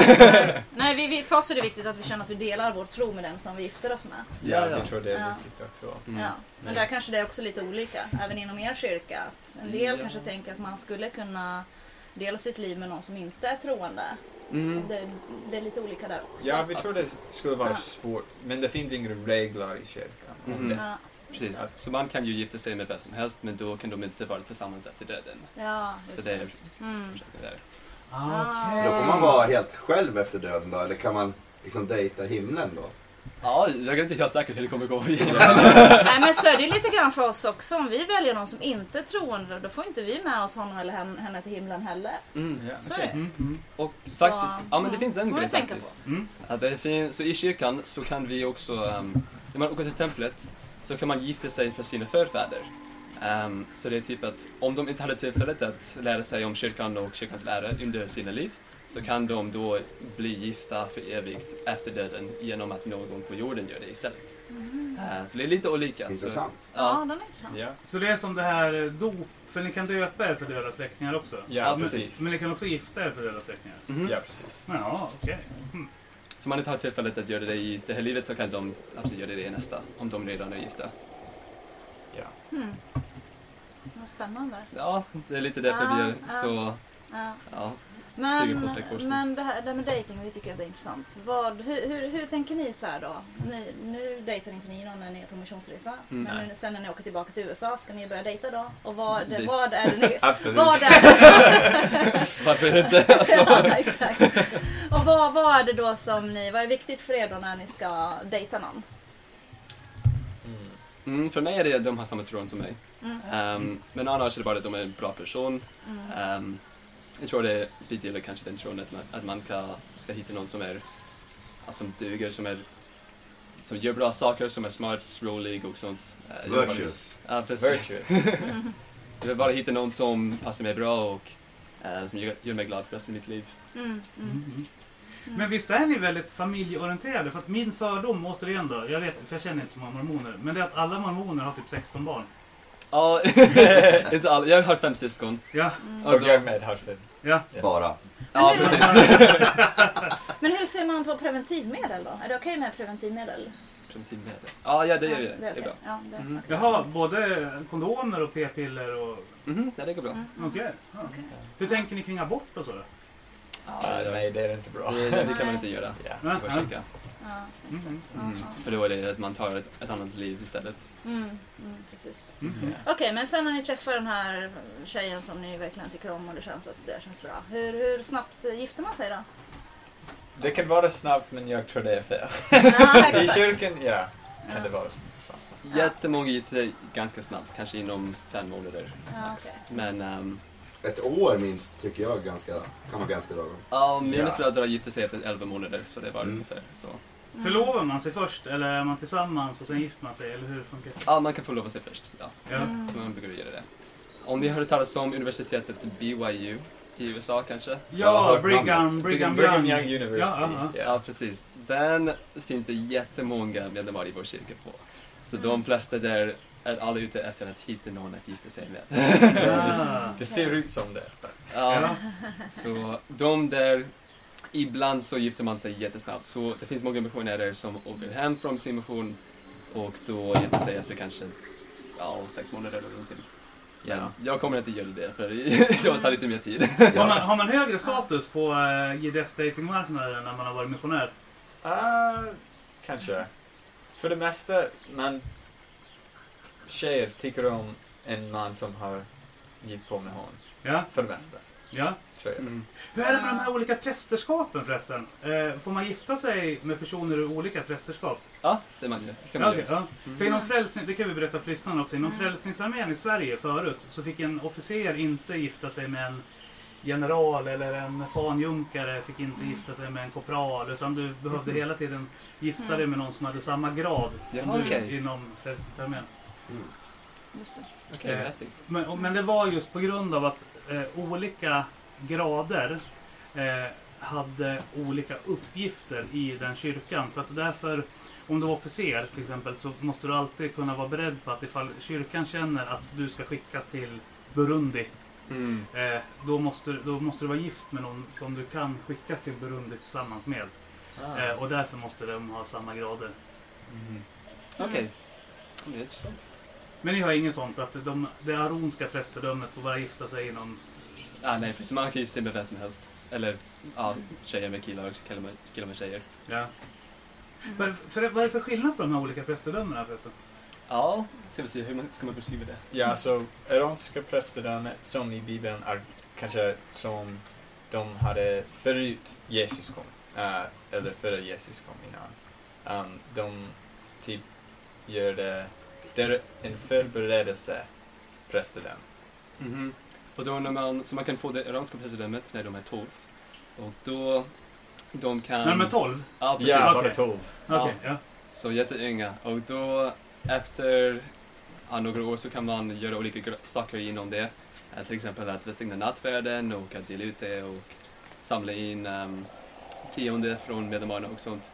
Nej vi, vi, för oss är det viktigt att vi känner att vi delar vår tro med den som vi gifter oss med. Ja, Ja, ja. jag tror det är Ja. viktigt också. Mm. Ja. Men där kanske det är också lite olika, även inom er kyrka. Att en del Ja. kanske tänker att man skulle kunna dela sitt liv med någon som inte är troende. Mm. Det, det är lite olika där också. Ja, vi tror det skulle vara Ja. svårt, men det finns inga regler i kyrkan om det. Ja, Precis. Så man kan ju gifta sig med vem som helst, men då kan de inte vara tillsammans efter döden. ja Så det är. Mm. där. Ah, Så då får man vara helt själv efter döden då, eller kan man liksom dejta himlen då? Ja, jag är inte helt säker hur det kommer gå. Nej men så är det lite grann för oss också. Om vi väljer någon som inte är troende då får inte vi med oss honom eller hen- henne till himlen heller. Mm. Ja. Så är Okej. det. Mm, mm. Och Så, faktiskt, ja men det mm, finns en grej faktiskt. Mm. Ja, det finns, så i kyrkan så kan vi också, um, när man åker till templet så kan man gifta sig för sina förfäder. Ehm, så det är typ att om de inte hade tillfället att lära sig om kyrkan och kyrkans lära under sina liv så kan de då bli gifta för evigt efter döden genom att någon på jorden gör det istället. Eh, så det är lite olika. Så, Intressant. Ja, ja, den är intressant. Ja, Så det är som det här eh, dop, för ni kan döpa er för döda släktingar också? ja, Ja, precis. Men ni kan också gifta er för döda släktingar? mhm. Ja, precis. Ja, okej. Mm. Så om man inte har tillfället att göra det i det här livet så kan de absolut göra det i nästa, om de redan är gifta. Ja. Mm. Vad spännande. Ja, det är lite därför Ja, vi är ja. så, Ja. Men, men det här, det med dating, vi tycker att det är intressant. Vad, hur, hur, hur tänker ni så här då? Ni, nu dejtar inte ni någon när ni är på missionsresa. Mm. men nu, sen när ni åker tillbaka till USA, ska ni börja dejta då? Och vad, Visst. vad är det ni... Absolut. Vad är det, Varför inte? Alltså, ja, exakt. Och vad, vad är det då som ni, vad är viktigt för er då när ni ska dejta någon? Mm. mm, för mig är det att de har samma tron som mig. Mm. Ehm, men annars är det bara att de är en bra person. Mm. Ehm, jag tror det vi delar kanske den tron att man, att man ska, ska hitta någon som är som duger, som är som gör bra saker, som är smart, rolig och sånt. Eh, jag vill bara- Virtuous. Ja, precis. Virtuous. Jag vill bara hitta någon som passar mig bra och eh, som gör, gör mig glad för resten av mitt liv. Mm. Mm. Mm. Men visst är ni väldigt familjeorienterade? För att min fördom, återigen då, jag vet, för jag känner inte så många mormoner, men det är att alla mormoner har typ 16 barn. Ja, inte alla. Jag har fem syskon. Ja, Och Och då- jag med Hartford. ja. Bara. Ja, Men hur- precis. Men hur ser man på preventivmedel då? Är det okej med preventivmedel? Preventivmedel. Ja, ja, det gör vi. Ja, Det är okej. bra. Ja, det, Mhm. okej. Jaha, både kondomer och p-piller och... Mhm, ja, det går bra. Mm. Okej. ja. Okej. Hur tänker ni kring abort och så då? Ja, det, Nej, det är inte bra. det, det kan man inte göra. Ja. Ja, Mm. Mm. ja. För då är det att man tar ett, ett annat liv istället. Mm, mm, precis. Mm. Okej, men sen när ni träffar den här tjejen som ni verkligen tycker om och det känns att det känns bra. Hur, hur snabbt gifter man sig då? Det kan vara snabbt, men jag tror det är fel. Ja, I kyrkan, ja, kan det vara snabbt. Jättemånga gifter sig ganska snabbt, kanske inom fem månader. Ja, max. okej. Men ehm, Ett år minst tycker jag ganska, kan vara ganska lagom. ja, mina Ja. föräldrar gifte sig efter 11 månader, så det var Mm. ungefär så. Mm. Förlovar man sig först eller är man tillsammans och sen gifter man sig? Eller hur funkar det? Ja, man kan förlova sig först. Ja. Mm. så man brukar göra det. Om ni hörde talas om universitetet BYU i USA kanske? Har Ja, hört Brigham. Brigham, Brigham Young. University. Ja, ja, precis. Den finns det jättemånga medlemmar i vår kyrka på. Så de flesta där är alla ute efter att hitta någon att gifta sig med. Ja. Det ser ut som det. Ja, Ja. så de där, ibland så gifter man sig jättesnabbt. Så det finns många missionärer som åker hem från sin mission och då gifter sig efter kanske ja, sex månader eller någonting. Ja, jag kommer inte göra det för det tar lite mer tid. Har, man, har man högre status på uh, JDS datingmarknaden när man har varit missionär? Ah, kanske. För det mesta, man... Tjejer tycker om en man som har gift på med hon. Ja, För det mesta, ja. Mm. Hur är det med de här olika prästerskapen förresten? Eh, får man gifta sig med personer ur olika prästerskap? Ja, det man, kan man okej, göra. ja. För inom frälsning, det kan vi berätta för lyssnarna också. Inom Mm. Frälsningsarmén i Sverige förut så fick en officer inte gifta sig med en general eller en fanjunkare fick inte gifta sig med en korpral utan du behövde hela tiden gifta dig med någon som hade samma grad som Jaha, du inom Frälsningsarmén. Just det. Okej, Eh. Men, men det var just på grund av att eh, olika grader eh, hade olika uppgifter i den kyrkan. Så att därför, om du var officer till exempel, så måste du alltid kunna vara beredd på att ifall kyrkan känner att du ska skickas till Burundi, Mm. eh, då, måste, då måste du vara gift med någon som du kan skickas till Burundi tillsammans med. Ah. Eh, och därför måste de ha samma grader. Mm. Okej. Det är intressant. Men ni har inget sånt att de, det aronska prästedömet får bara gifta sig inom Ah, nej, precis. Man kan ju se med vem som helst. Eller ja, tjejer med killar och killar med, killar med tjejer. Ja. Vad, för, vad är det för skillnad på de här olika prästedömena förresten? Ja, ska vi se hur man, ska man beskriva det? Ja, så iranska prästedömet som i Bibeln är kanske som de hade förut Jesus kom. eh, eller före Jesus kom innan. um, de typ gör det, det är en förberedelse president. Mhm. Och då när man, så man kan få det iranska presidentet när de är 12. Och då, de kan... När de är 12? Ja, precis. Ja, bara 12. Okej, ja. Så jätteunga. Och då efter ja, några år så kan man göra olika saker inom det. Eh, till exempel att välsigna nattvärden och att dela ut det och samla in um, tionde från medlemmarna och sånt.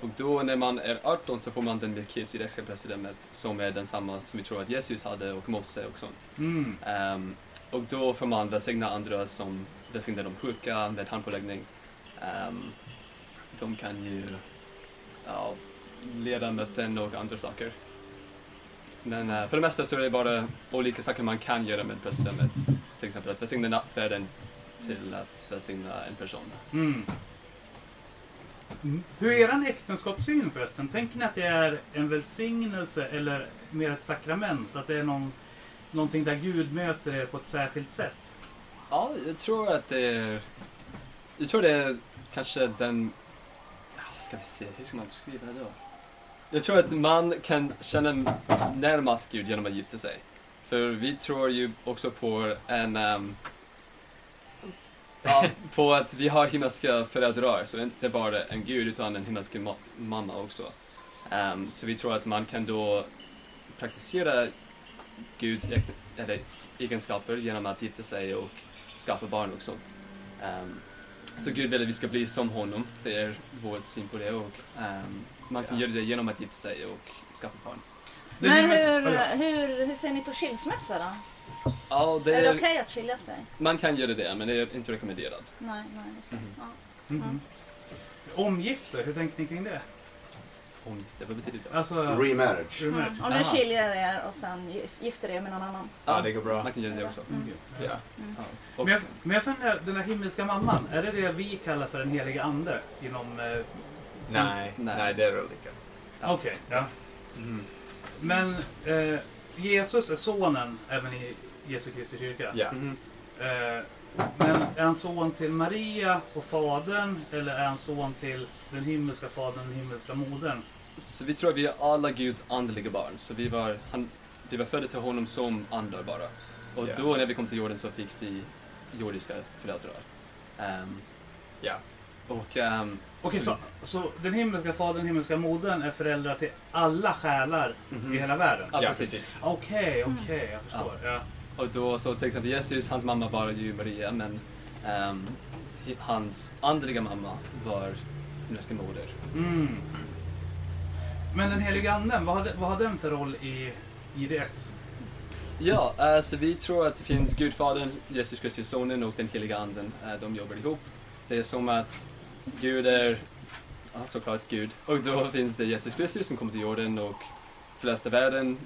Och då när man är 18 så får man den melkisedekska presidentet som är densamma som vi tror att Jesus hade och Mose och sånt. Mm. Ehm, och då får man välsigna andra som välsignar de sjuka med handpåläggning. Um, de kan ju uh, leda möten och andra saker. Men uh, för det mesta så är det bara olika saker man kan göra med prästdömet, Till exempel att välsigna nattvärden till att välsigna en person. Mm. Mm. Hur är er äktenskapssyn förresten? Tänker ni att det är en välsignelse eller mer ett sakrament? Att det är någon, någonting där Gud möter er på ett särskilt sätt? Ja, jag tror att det är... Jag tror det är kanske den... Ja, ska vi se, hur ska man beskriva det då? Jag tror att man kan känna närmast Gud genom att gifta sig. För vi tror ju också på en... Um, ja, på att vi har himmelska föräldrar, så inte bara en Gud utan en himmelsk ma- mamma också. Um, så vi tror att man kan då praktisera Guds eller egenskaper genom att gifta sig och skaffa barn och sånt. Ehm, så Gud vill att vi ska bli som honom. Det är vår syn på det och ehm, man kan Ja. göra det genom att gifta sig och skaffa barn. Det Men hur, hur, hur ser ni på skilsmässa då? Ja, det Är det är, okej att skilja sig? man kan göra det, men det är inte rekommenderat. Nej, nej, just det. Mhm. Ja. Mhm. Omgifte, hur tänker ni kring det? Omgifte, vad betyder det? Alltså... Remarriage. remarriage. Mm. Om ni Aha. skiljer er och sen gif- gifter er med någon annan. Ja, det går bra. Man kan göra det också. Mm. Ja. Ja. Och, Men jag, men jag funderar, den här himmelska mamman, är det det vi kallar för den heliga ande inom... Eh, Nej, Nej. nej, det är olika. Ja. Okej, ja. Mhm. Men eh, Jesus är sonen även i Jesu Kristi kyrka. Ja. Mhm. Eh, men är han son till Maria och Fadern eller är han son till den himmelska Fadern och den himmelska modern? Så vi tror att vi är alla Guds andliga barn. Så vi var, han, vi var födda till honom som andar bara. Och Ja. då när vi kom till jorden så fick vi jordiska föräldrar. Ehm, Ja. och ehm, Okej, så, så den himmelska Fadern den himmelska modern är föräldrar till alla själar Mhm. i hela världen? Ja, Ja, precis. Okej, okej, jag förstår. Ja. Och då så till exempel Jesus, hans mamma var ju Maria, men hi- hans andliga mamma var himmelska moder. Mm. Men den heliga anden, vad har, vad har den för roll i IDS? Ja, eh, så vi tror att det finns Gudfadern, Jesus Kristus sonen och den heliga anden. eh, de jobbar ihop. Det är som att Gud är, ja, såklart Gud. Och då finns det Jesus Kristus som kommer till jorden och förlöste världen,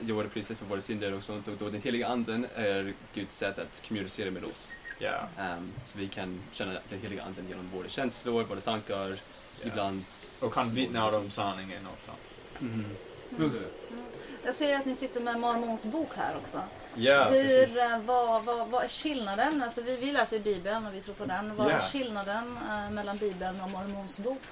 gjorde priset för våra synder och sånt. Och då den heliga anden är Guds sätt att kommunicera med oss. Ja. Ehm, så vi kan känna den heliga anden genom våra känslor, våra tankar. Ibland... Och kan vittna om sanningen också. Mhm. Jag ser att ni sitter med Mormons bok här också. Ja, Hur, eh, vad, vad, vad är skillnaden? Alltså vi, vi läser Bibeln och vi tror på den. Vad är Ja. skillnaden eh, mellan Bibeln och Mormons bok?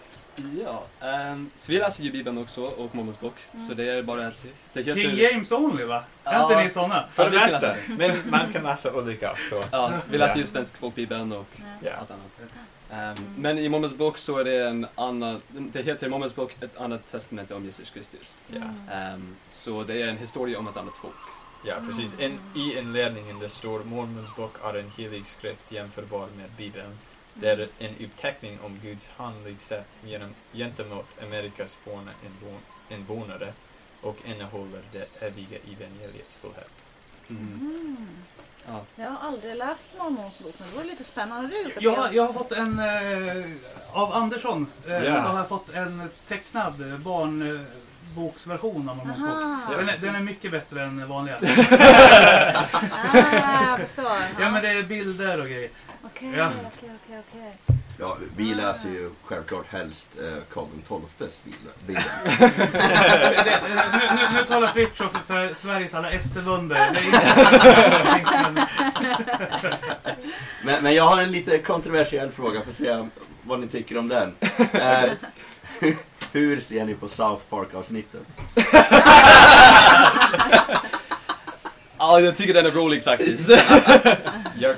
Ja, ehm, så vi läser ju Bibeln också och Mormons bok. Så det är bara att... Det heter, King James only va? Är Ja. inte ni såna? För Ja, det kan mesta. Men man kan läsa olika också. Ja, vi läser ju Svensk folkbibeln och Ja. Allt annat. Ehm, Men i Mormons bok så är det en annan, det heter i Mormons bok ett annat testamente om Jesus Kristus. Ja. Ehm, så det är en historia om ett annat folk. Ja, precis. En, I inledningen det står Mormons bok är en helig skrift jämförbar med Bibeln. Det är en uppteckning om Guds handlingssätt genom, gentemot Amerikas forna invån, invånare och innehåller det eviga evangeliets fullhet. Mm. Ja. Jag har aldrig läst Mormons bok, men det vore lite spännande. Du, Jag, har- jag har fått en, eh, av Andersson, eh, Ja. så har jag fått en tecknad barnboksversion av Mormons bok. Aha. Ja, Den är, den är mycket bättre än vanliga. Ah, jag förstår. Ja men det är bilder och grejer. Okej, Ja. okej, okej, okej. Ja, vi läser ju självklart helst eh, Karl XIIs. Det- det- Nu, nu, nu talar Fritiof för, för Sveriges alla SD-bönder. Det är inte- Men, men jag har en lite kontroversiell fråga, för att se vad ni tycker om den. Eh, Hur ser ni på South Park-avsnittet? Ja, jag tycker den är rolig faktiskt. Jag,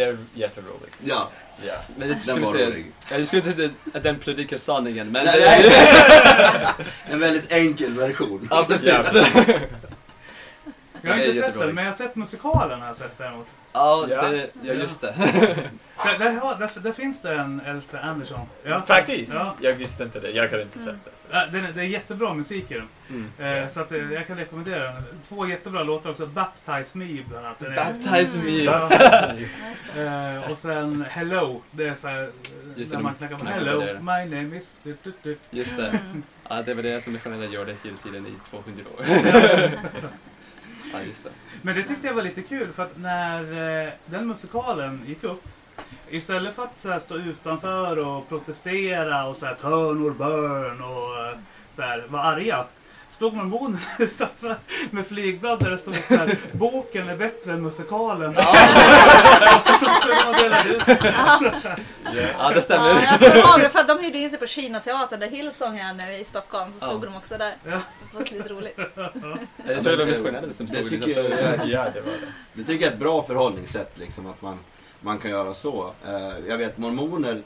det är jätteroligt. Ja, Ja. Men jag den skulle var inte, rolig. jag skulle inte att den predikar sanningen, men... Nej, det- nej. En väldigt enkel version. Ja, precis. Ja. Jag har Det inte sett den, men jag har sett musikalen har jag sett däremot. Ja, det, ja, just det. Där, där, där, där finns det en äldste Anderson. Ja, Faktiskt. Ja, Jag visste inte det. Jag har inte sett det. Ja, den är, det är jättebra musik i den. Mm. Eh, så att, eh, jag kan rekommendera den. Två jättebra låtar också. Baptize Me bland annat. Den är- Baptize me. Det. Eh, och sen Hello. Det är så här, eh, Just det, när de man knackar på Hello, det. my name is... Du, du, du. Just det. Ja, det var det som missionärerna gjorde hela tiden i 200 år. Ja, just det. Men det tyckte jag var lite kul för att när eh, den musikalen gick upp Istället för att så här, stå utanför och protestera och så här, turn or burn och eh, så här, vara arga Stod mormonerna utanför med flygblad där det stod så här, boken är bättre än musikalen. Stod. Ja, det Ja, stämmer. jag kommer ihåg det för att de hyrde in sig på Kina-teatern där Hillsong är nu i Stockholm. Så stod Ja. de också där. Ja. Det var lite roligt. Jag tror det var missionärerna som Det stod tycker jag, Ja, det var det. det tycker jag är ett bra förhållningssätt, liksom, att man, man kan göra så. Eh, jag vet, mormoner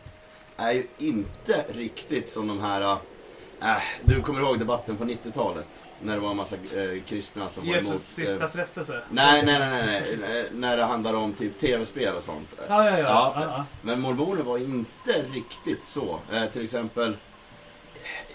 är ju inte riktigt som de här... Äh, du kommer ihåg debatten på 90-talet? När det var en massa eh, kristna som var emot... Jesus sista eh, frestelse. nej, nej, nej, nej, nej. Eh, När det handlar om typ tv-spel och sånt. Ja, ja, ja. Ja. ja, ja. Men mormoner var inte riktigt så. Eh, till exempel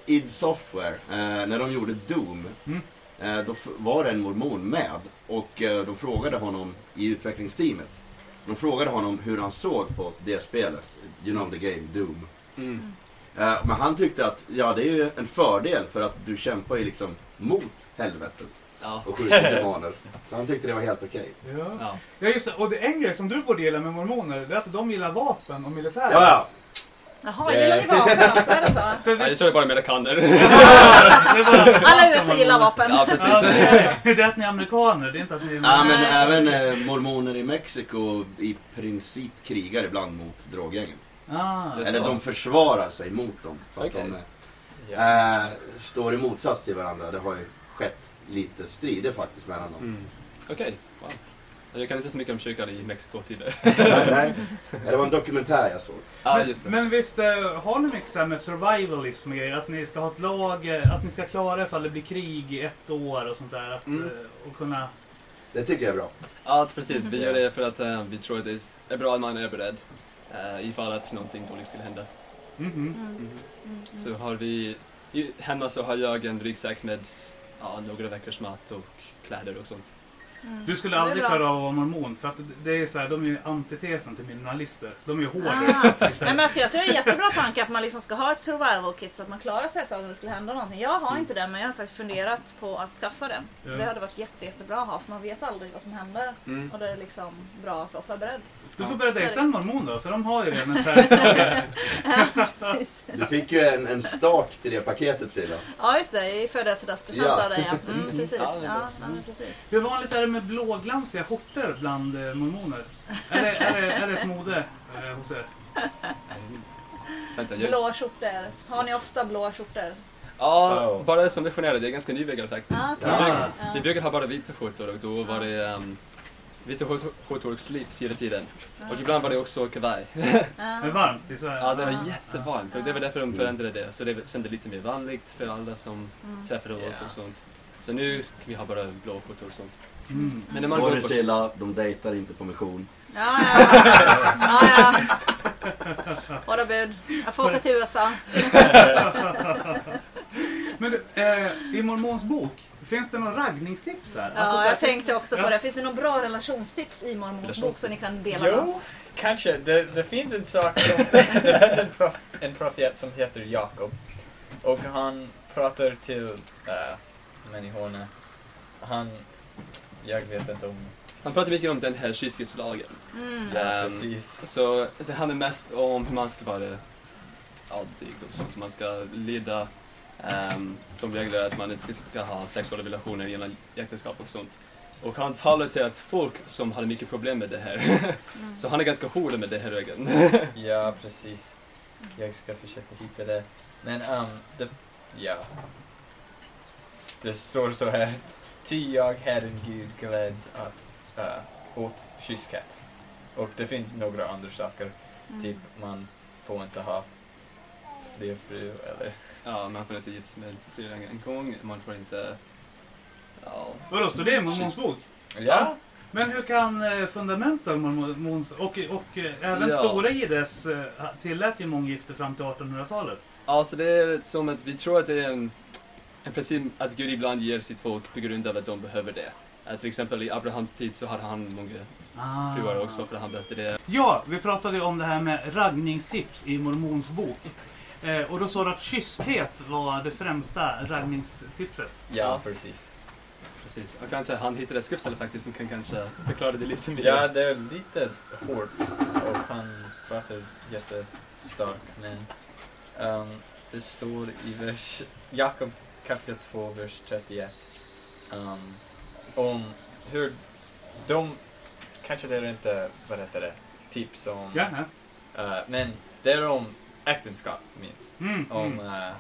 id Software, eh, när de gjorde Doom. Mm. Eh, då var det en mormon med och eh, de frågade honom i utvecklingsteamet. De frågade honom hur han såg på det spelet, you know the game, Doom. Mm. Eh, men han tyckte att ja, det är ju en fördel för att du kämpar ju liksom mot helvetet Ja. och skjuter demoner. Så han tyckte det var helt okej. Ja. Ja. ja, just det. Och det en grej som du borde gilla med mormoner, det är att de gillar vapen och militär. Ja, ja. Jaha, gillar ni vapen också? Är det så? För Ja, jag visst, tror det är bara amerikaner. det Alla USA gillar vapen. Ja, precis. Ja, det, är, det är att ni är amerikaner, det är inte att ni är... Ja, men Nej, även eh, mormoner i Mexiko i princip krigar ibland mot droggängen. Ah, Eller så. de försvarar sig mot dem. För att Okej. de Ja. eh, står i motsats till varandra. Det har ju skett lite strider faktiskt mellan dem. Mm. Okej, wow. Jag kan inte så mycket om kyrkan i Mexiko tidigare. nej, nej. Det var en dokumentär jag såg. Ja, men, just det. men visst eh, har ni mycket så här med survivalism och grejer? Att ni ska ha ett lag, eh, att ni ska klara ifall det blir krig i ett år och sånt där. Att, Mm. eh, och kunna... Det tycker jag är bra. Ja, precis. Vi gör det för att eh, vi tror att det är bra att man är beredd uh, ifall att någonting dåligt skulle hända. Mhm. Mm. Så har vi, hemma så har jag en ryggsäck med ja, några veckors mat och kläder och sånt. Mm. Du skulle aldrig klara av att vara mormon för att det är så här, de är ju antitesen till minimalister. De är ju Ah. hårdare Nej, men alltså, jag tycker det är en jättebra tanke att man liksom ska ha ett survival kit så att man klarar sig ett tag om det skulle hända någonting. Jag har inte det men jag har faktiskt funderat på att skaffa det. Ja. Det hade varit jätte, jättebra att ha för man vet aldrig vad som händer. Mm. Och det är liksom bra att vara förberedd. Du får börja dejta en mormon då, för de har ju redan en färdig. Du fick ju en, en start till det paketet Silla. Ja just det, i födelsedagspresent Ja. av dig ja. Mm, precis. Ja, men precis. Hur vanligt är det med blåglansiga skjortor bland eh, mormoner? Är det, är, det, är det ett mode eh, hos er? Vänta, jag... Blå skjortor. Har ni ofta blå skjortor? Ja, Wow. bara som missionärer. Det är ganska nyväggar faktiskt. Ah, okej. Vi, brukar, vi brukar ha bara vita skjortor och då var det um, vita skjort- skjortor och slips hela tiden. Och ibland var det också kavaj. Det Ja. varmt i Sverige? Ja, det var Ah. jättevarmt och det var därför de förändrade det. Så det kändes lite mer vanligt för alla som Mm. träffade oss och sånt. Så nu kan vi ha bara blå skjortor och sånt. Mm. Men när man går Sorry på... Silla, de dejtar inte på mission. Ja, ja. ja, ja. Bud. Jag får åka till USA. Men eh, i mormons bok, finns det några raggningstips där? Ja, Alltså, så här, jag tänkte också på Ja. det. Finns det några bra relationstips i Mormons bok som ni kan dela med Jo, oss? kanske. Det, det finns en sak som... det finns en, prof, en profet som heter Jakob. Och han pratar till äh, människorna. Han... Jag vet inte om... Han pratar mycket om den här kyskhetsslagen. Mm. Ja, Ehm, precis. Så det handlar mest om hur man ska vara dygd och sånt. Man ska leda um, de regler att man inte ska ha sexuella relationer genom äktenskap och sånt. Och han talar till att folk som hade mycket problem med det här. Mm. så han är ganska hård med det här regeln. Ja, precis. Jag ska försöka hitta det. Men um, det, ja. Det står så här. Ty jag, Herren Gud, gläds att, uh, åt kyskhet. Och det finns några andra saker. Mm. Typ, man får inte ha fler fru eller... Ja, man får inte gifta sig med fler än en gång. Man får inte... Ja, Vadå, står det i Mormons bok? Ja, Men hur kan eh, fundamental mormons och, och eh, även Ja. stora JDS eh, tillät ju månggifte fram till 1800-talet? Alltså det är som att vi tror att det är en, en princip att Gud ibland ger sitt folk på grund av att de behöver det. Att till exempel i Abrahams tid så hade han många Ah. fruar också för han behövde det. Ja, vi pratade ju om det här med raggningstips i Mormons bok. Eh, och då sa du att kyskhet var det främsta raggningstipset. ja precis. Precis. Och kanske han hittade ett skriftställe faktiskt som kan kanske förklara det lite mer. Ja, det är lite hårt och han pratar jättestarkt men ehm, det står i vers, Jakob kapitel 2, vers 31 ehm, om hur de, kanske det är inte, vad heter det, tips om, Ja, ja. eh, men det är om äktenskap minst. Mm, Om, mm. eh,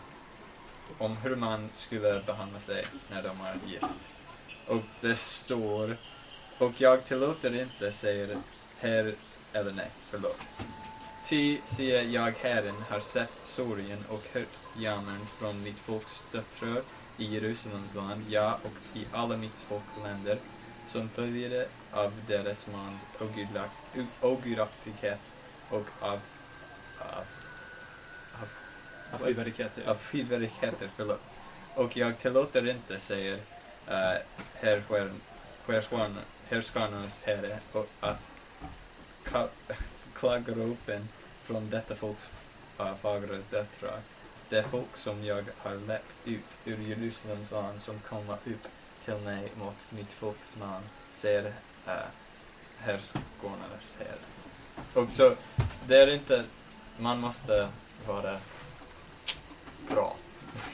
om hur man skulle behandla sig när de är gift. Och det står, och jag tillåter inte, säger Herr, eller nej, förlåt. Ty, säger jag, Herren, har sett sorgen och hört jammern från mitt folks döttrar i Jerusalems land, ja, och i alla mitt folkländer, som följer av deras mans ogudaktighet och av, av av fyrverkheter, förlåt. Och jag tillåter inte, säger uh, härskärn- härskarnas herre, och att klagropen från detta folks fagra döttrar, det folk som jag har lett ut ur Jerusalems land som komma upp till mig mot mitt folks man, säger uh, härskarnas herre. Och så, det är inte, man måste vara bra.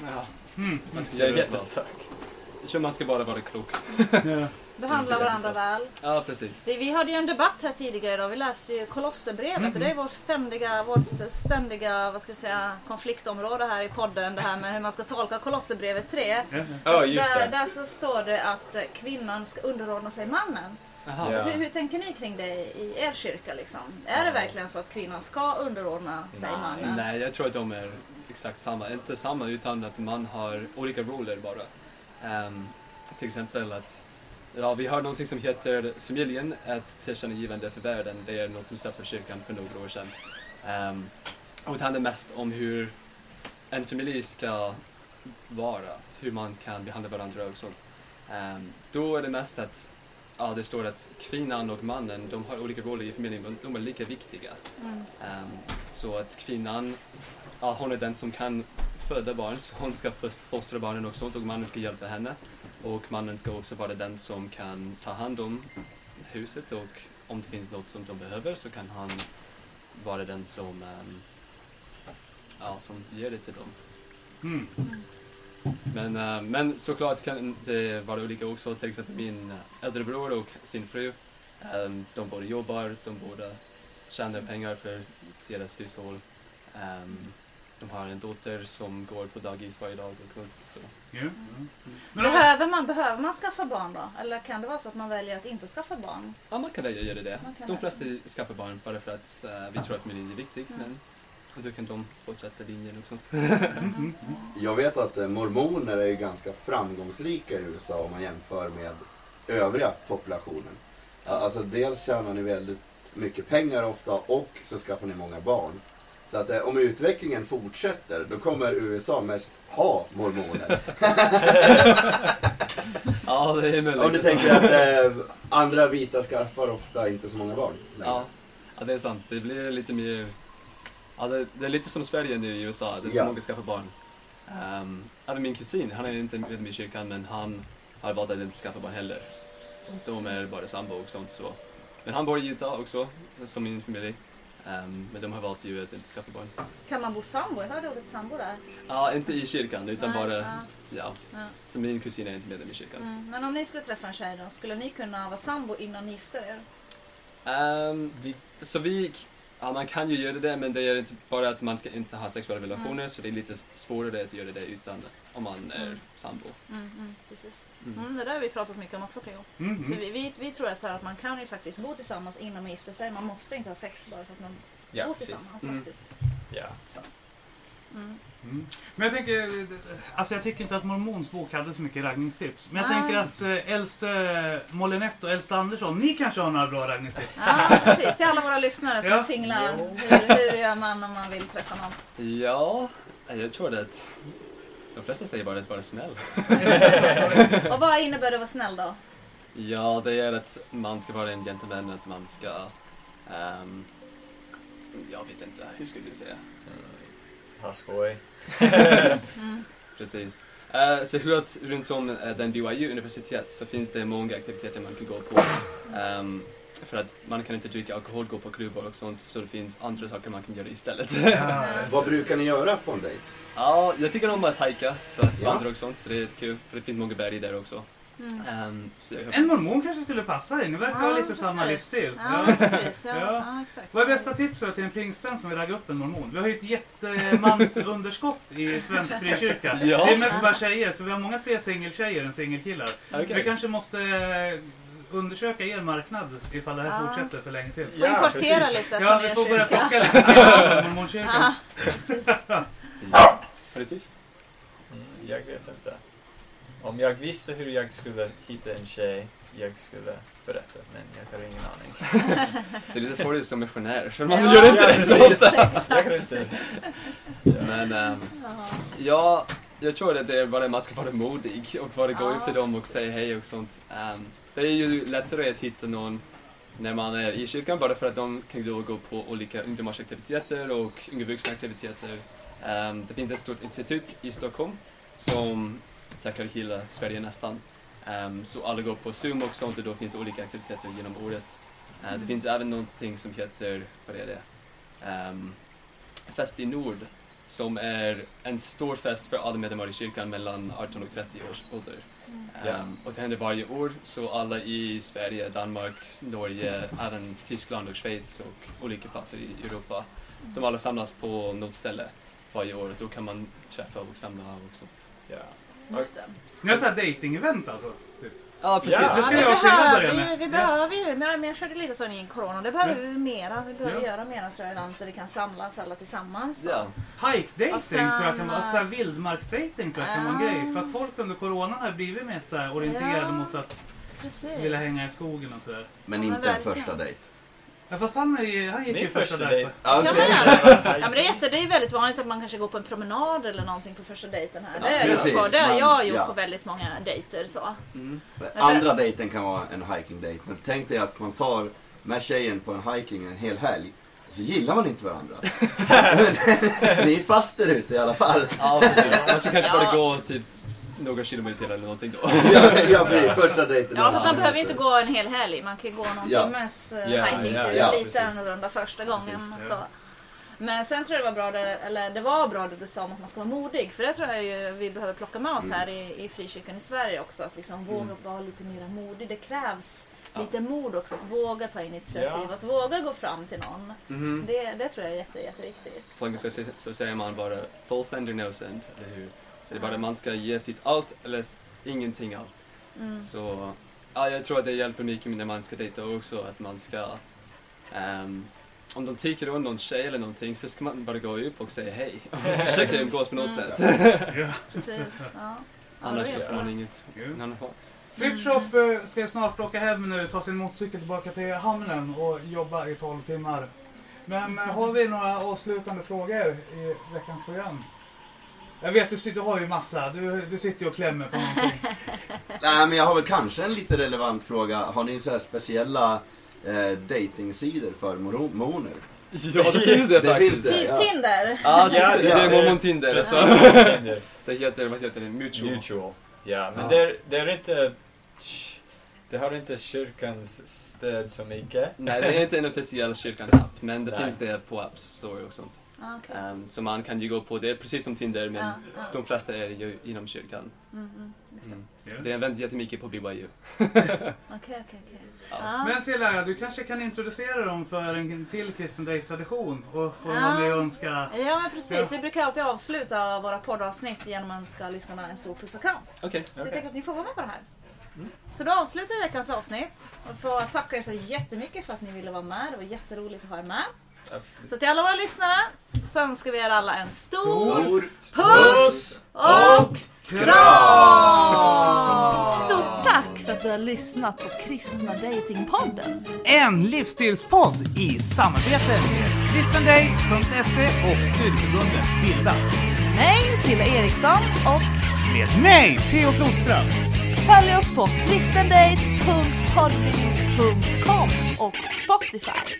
Ja, Mm. man ska Jag är jättestark. Jag tror man ska bara vara klok. Ja. Behandla varandra väl. Ja, precis. Vi, vi hade ju en debatt här tidigare idag. Vi läste ju Kolosserbrevet Mhm. och det är vårt ständiga, vårt ständiga vad ska jag säga, konfliktområde här i podden. Det här med hur man ska tolka Kolosserbrevet 3. Ja, ja. Ja, just där, där så står det att kvinnan ska underordna sig mannen. Ja. Hur, hur tänker ni kring det i er kyrka? Liksom? Är det verkligen så att kvinnan ska underordna sig Nej. mannen? Nej, jag tror att de är exakt samma. Inte samma, utan att man har olika roller bara. Ehm, till exempel att ja, vi har någonting som heter familjen, ett tillkännagivande för världen. Det är något som släpps av kyrkan för några år sedan. Ehm, och det handlar mest om hur en familj ska vara, hur man kan behandla varandra och sånt. Ehm, då är det mest att ja, det står att kvinnan och mannen, de har olika roller i familjen, men de är lika viktiga. Mm. Ehm, så att kvinnan, ja, hon är den som kan föda barn, så hon ska fostra barnen och sånt och mannen ska hjälpa henne. Och mannen ska också vara den som kan ta hand om huset och om det finns något som de behöver så kan han vara den som, ehm, ja, som ger det till dem. Mm. Men, eh, men såklart kan det vara olika också. Till exempel min äldre bror och sin fru. eh, de båda jobbar, de båda tjänar pengar för deras hushåll. Eh, de har en dotter som går på dagis varje dag och sånt. Så. Ja. Men om- Behöver, man, behöver man skaffa barn då? Eller kan det vara så att man väljer att inte skaffa barn? Ja, man kan välja att göra det. De välja. flesta skaffar barn bara för att eh, vi tror att familjen är viktig. Mm. Men och då kan de fortsätta linjen och sånt. Mm, mm. Jag vet att eh, mormoner är ju ganska framgångsrika i USA om man jämför med övriga populationen. Alltså dels tjänar ni väldigt mycket pengar ofta och så skaffar ni många barn. Så att eh, om utvecklingen fortsätter då kommer USA mest ha mormoner. ja, det är möjligt. Om ni tänker att eh, andra vita skaffar ofta inte så många barn. längre. Ja, ja, det är sant. Det blir lite mer... Ja, det, det är lite som Sverige nu i USA. Det är Ja. så många skaffar barn. Um, även min kusin, han är inte medlem i kyrkan, men han har valt att inte skaffa barn heller. De är bara sambo och sånt så. Men han bor i Utah också, så- som min familj. Ehm, men de har valt ju att inte skaffa barn. Kan man bo sambo? Jag hörde ordet sambo där. Ja, inte i kyrkan, utan Nej, bara... ja, Ja. ja. Så min kusin är inte medlem i kyrkan. Mm. Men om ni skulle träffa en tjej då, skulle ni kunna vara sambo innan ni gifter er? Ehm, vi, så vi, Ja, man kan ju göra det, men det är inte bara att man ska inte ha sexuella relationer, så det är lite svårare att göra det utan om man är Mm. sambo. Mm, mm, precis. Mm. Mm, det där har vi pratat mycket om också P.O. Mm, För mm. vi, vi, vi tror att, så här att man kan ju faktiskt bo tillsammans innan man gifter sig. Man måste inte ha sex bara för att man Ja, bor precis. tillsammans Mm. faktiskt. Ja. Mm. Mm. Men jag tänker, alltså jag tycker inte att Mormons bok hade så mycket raggningstips. Men jag Nej. tänker att eh, äldste Molinette och äldste Andersson, ni kanske har några bra raggningstips? Ja, precis. Till alla våra lyssnare som Ja. är singlar. Hur, hur gör man om man vill träffa någon? Ja, jag tror att de flesta säger bara att vara snäll. Och vad innebär det att vara snäll då? Ja, det är att man ska vara en gentleman, att man ska... ehm, jag vet inte, hur skulle du säga? Ha skoj. Mm. Precis. Eh, så hur att runt om uh, den BYU universitet så finns det många aktiviteter man kan gå på. Ehm, för att man kan inte dricka alkohol, gå på klubbar och sånt, så det finns andra saker man kan göra istället. Ja. Vad brukar ni göra på en dejt? ja, jag tycker om att hajka, så att Ja. vandra och sånt, så det är jättekul. För det finns många berg där också. Mm. Så jag, En mormon kanske skulle passa dig, ni verkar ha lite precis. samma livsstil. Ja, precis. Ja, Ja. ja. exakt. Vad är bästa tipset till en pingstvän som vill ragga upp en mormon? Vi har ju ett jättemansunderskott i svensk frikyrka. Ja. Det är mest bara tjejer, så vi har många fler singeltjejer än singelkillar. Så Okej. vi kanske måste eh, undersöka er marknad ifall det här Ja. fortsätter för länge till. Får importera precis. lite Ja, från vi får börja plocka lite från mormonkyrkan. Ja, precis. Ja. Har du tips? Mm, jag vet inte. Om jag visste hur jag skulle hitta en tjej, jag skulle berätta, men jag har ingen aning. Det är lite svårt som missionär, för man Ja, gör inte ja, det så ofta. Jag kan inte... Ja. Men ehm, Ja. ja, jag tror att det är bara man ska vara modig och bara gå Ja, upp till dem och precis. säga hej och sånt. Ehm, det är ju lättare att hitta någon när man är i kyrkan bara för att de kan då gå på olika ungdomarsaktiviteter och unga vuxna-aktiviteter. Ehm, det finns ett stort institut i Stockholm som täcker hela Sverige nästan. Ehm, så alla går på Zoom och sånt och då finns det olika aktiviteter genom året. Eh, det Mm. finns även någonting som heter, vad är det? Ehm, Fest i Nord som är en stor fest för alla medlemmar i kyrkan mellan 18 och 30 års ålder. Ja. Ehm, och det händer varje år, så alla i Sverige, Danmark, Norge, även Tyskland och Schweiz och olika platser i Europa, de alla samlas på något ställe varje år. Då kan man träffa och samla och sånt. Ja. Just det. Ni har såhär dating-event alltså? Ja, precis. Ja. Det ska vi jag och börja ju- med. Vi behöver ju, men jag körde lite sån i corona, det behöver vi mera. Vi behöver Ja. göra mera tror jag, ibland, där vi kan samlas alla tillsammans. Ja. Hike-dating Och sen, tror jag kan vara, äh, såhär vildmarksdating tror jag kan vara en grej. För att folk under coronan har blivit mer så här orienterade Ja. mot att Precis. vilja hänga i skogen och sådär. Men Ja, men inte en verkligen. första dejt. Ja, fast han, är, han gick Min ju första dejten. dejt. Ja? Ja, men det, är jätte, det är väldigt vanligt att man kanske går på en promenad eller någonting på första dejten här. Ja, Det, är precis. jag på. det har jag gjort Ja. på väldigt många dejter. Så. Mm. Andra dejten kan vara en hiking-dejt. Men tänk dig att man tar med tjejen på en hiking en hel helg. Så gillar man inte varandra. Ni är fast där ute i alla fall. Ja, precis. Man ska kanske Ja. bara gå typ några kilometer eller någonting då. Jag blir första dejten. Ja, fast man behöver inte gå en hel helg. Man kan ju gå någon Ja. timmes uh, Ja, hiking ja, till ja, lite precis. annorlunda första gången. Precis, ja. så. Men sen tror jag det var bra, det, eller det var bra det du sa om att man ska vara modig. För det tror jag ju vi behöver plocka med oss Mm. här i, i frikyrkan i Sverige också. Att liksom våga Mm. vara lite mer modig. Det krävs Ja. lite mod också. Att våga ta initiativ. Ja. Att våga gå fram till någon. Mhm. Det, det tror jag är jätte, jätteviktigt. På engelska så- så säger man bara full send or no send, eller hur? Så det är bara man ska ge sitt allt eller ingenting alls. Mm. Så ja, jag tror att det hjälper mycket när man ska dejta också, att man ska ehm, om de tycker om någon tjej eller någonting så ska man bara gå upp och säga hej och försöka umgås på något Mm. sätt. Ja. Precis. Ja. Annars får man inget, en annan chans. Fritiof ska snart åka hem nu, ta sin motorcykel tillbaka till hamnen och jobba i 12 timmar. Men eh, har vi några avslutande frågor i veckans program? Jag vet, du, du har ju massa. Du, du sitter ju och klämmer på någonting. Nej, men jag har väl kanske en lite relevant fråga. Har ni så här speciella eh, datingsidor för mormoner? Ja, det finns det, Det faktiskt. finns det. Typ Ja. Tinder. Ja, det, Ja, det är mormon Tinder. Precis. Tinder. Det heter, vad heter det, mutual. Mutual. Ja, men Ja. Det, är, det är inte... Det har inte kyrkans stöd så mycket. Nej, det är inte en officiell kyrkan-app, men det Nej. finns det på App Store och sånt. Ah, okej. Ehm, så man kan ju gå på det precis som Tinder men Ja, ja. de flesta är ju inom kyrkan. Mm, mm, det. Mm. Det används jättemycket på BYU. Okej, okej, okej. Men Cilla, du kanske kan introducera dem för en till kristen Date-tradition och få Ja. vara med och önska... Ja men precis, Ja. vi brukar alltid avsluta våra poddavsnitt genom att önska lyssnarna en stor puss och kram. Okej. Så jag tänker att ni får vara med på det här. Så då avslutar vi veckans avsnitt och får tacka er så jättemycket för att ni ville vara med. Det var jätteroligt att ha er med. Absolut. Så till alla våra lyssnare så önskar vi er alla en stor Stor puss och kram! Stort tack för att du har lyssnat på Kristna Datingpodden. En livsstilspodd i samarbete med kristendate.se och studieförbundet Bilda. Mig, Silla Eriksson och Med mig, Theo Flodström. följ oss på kristendate.podbean.com och Spotify.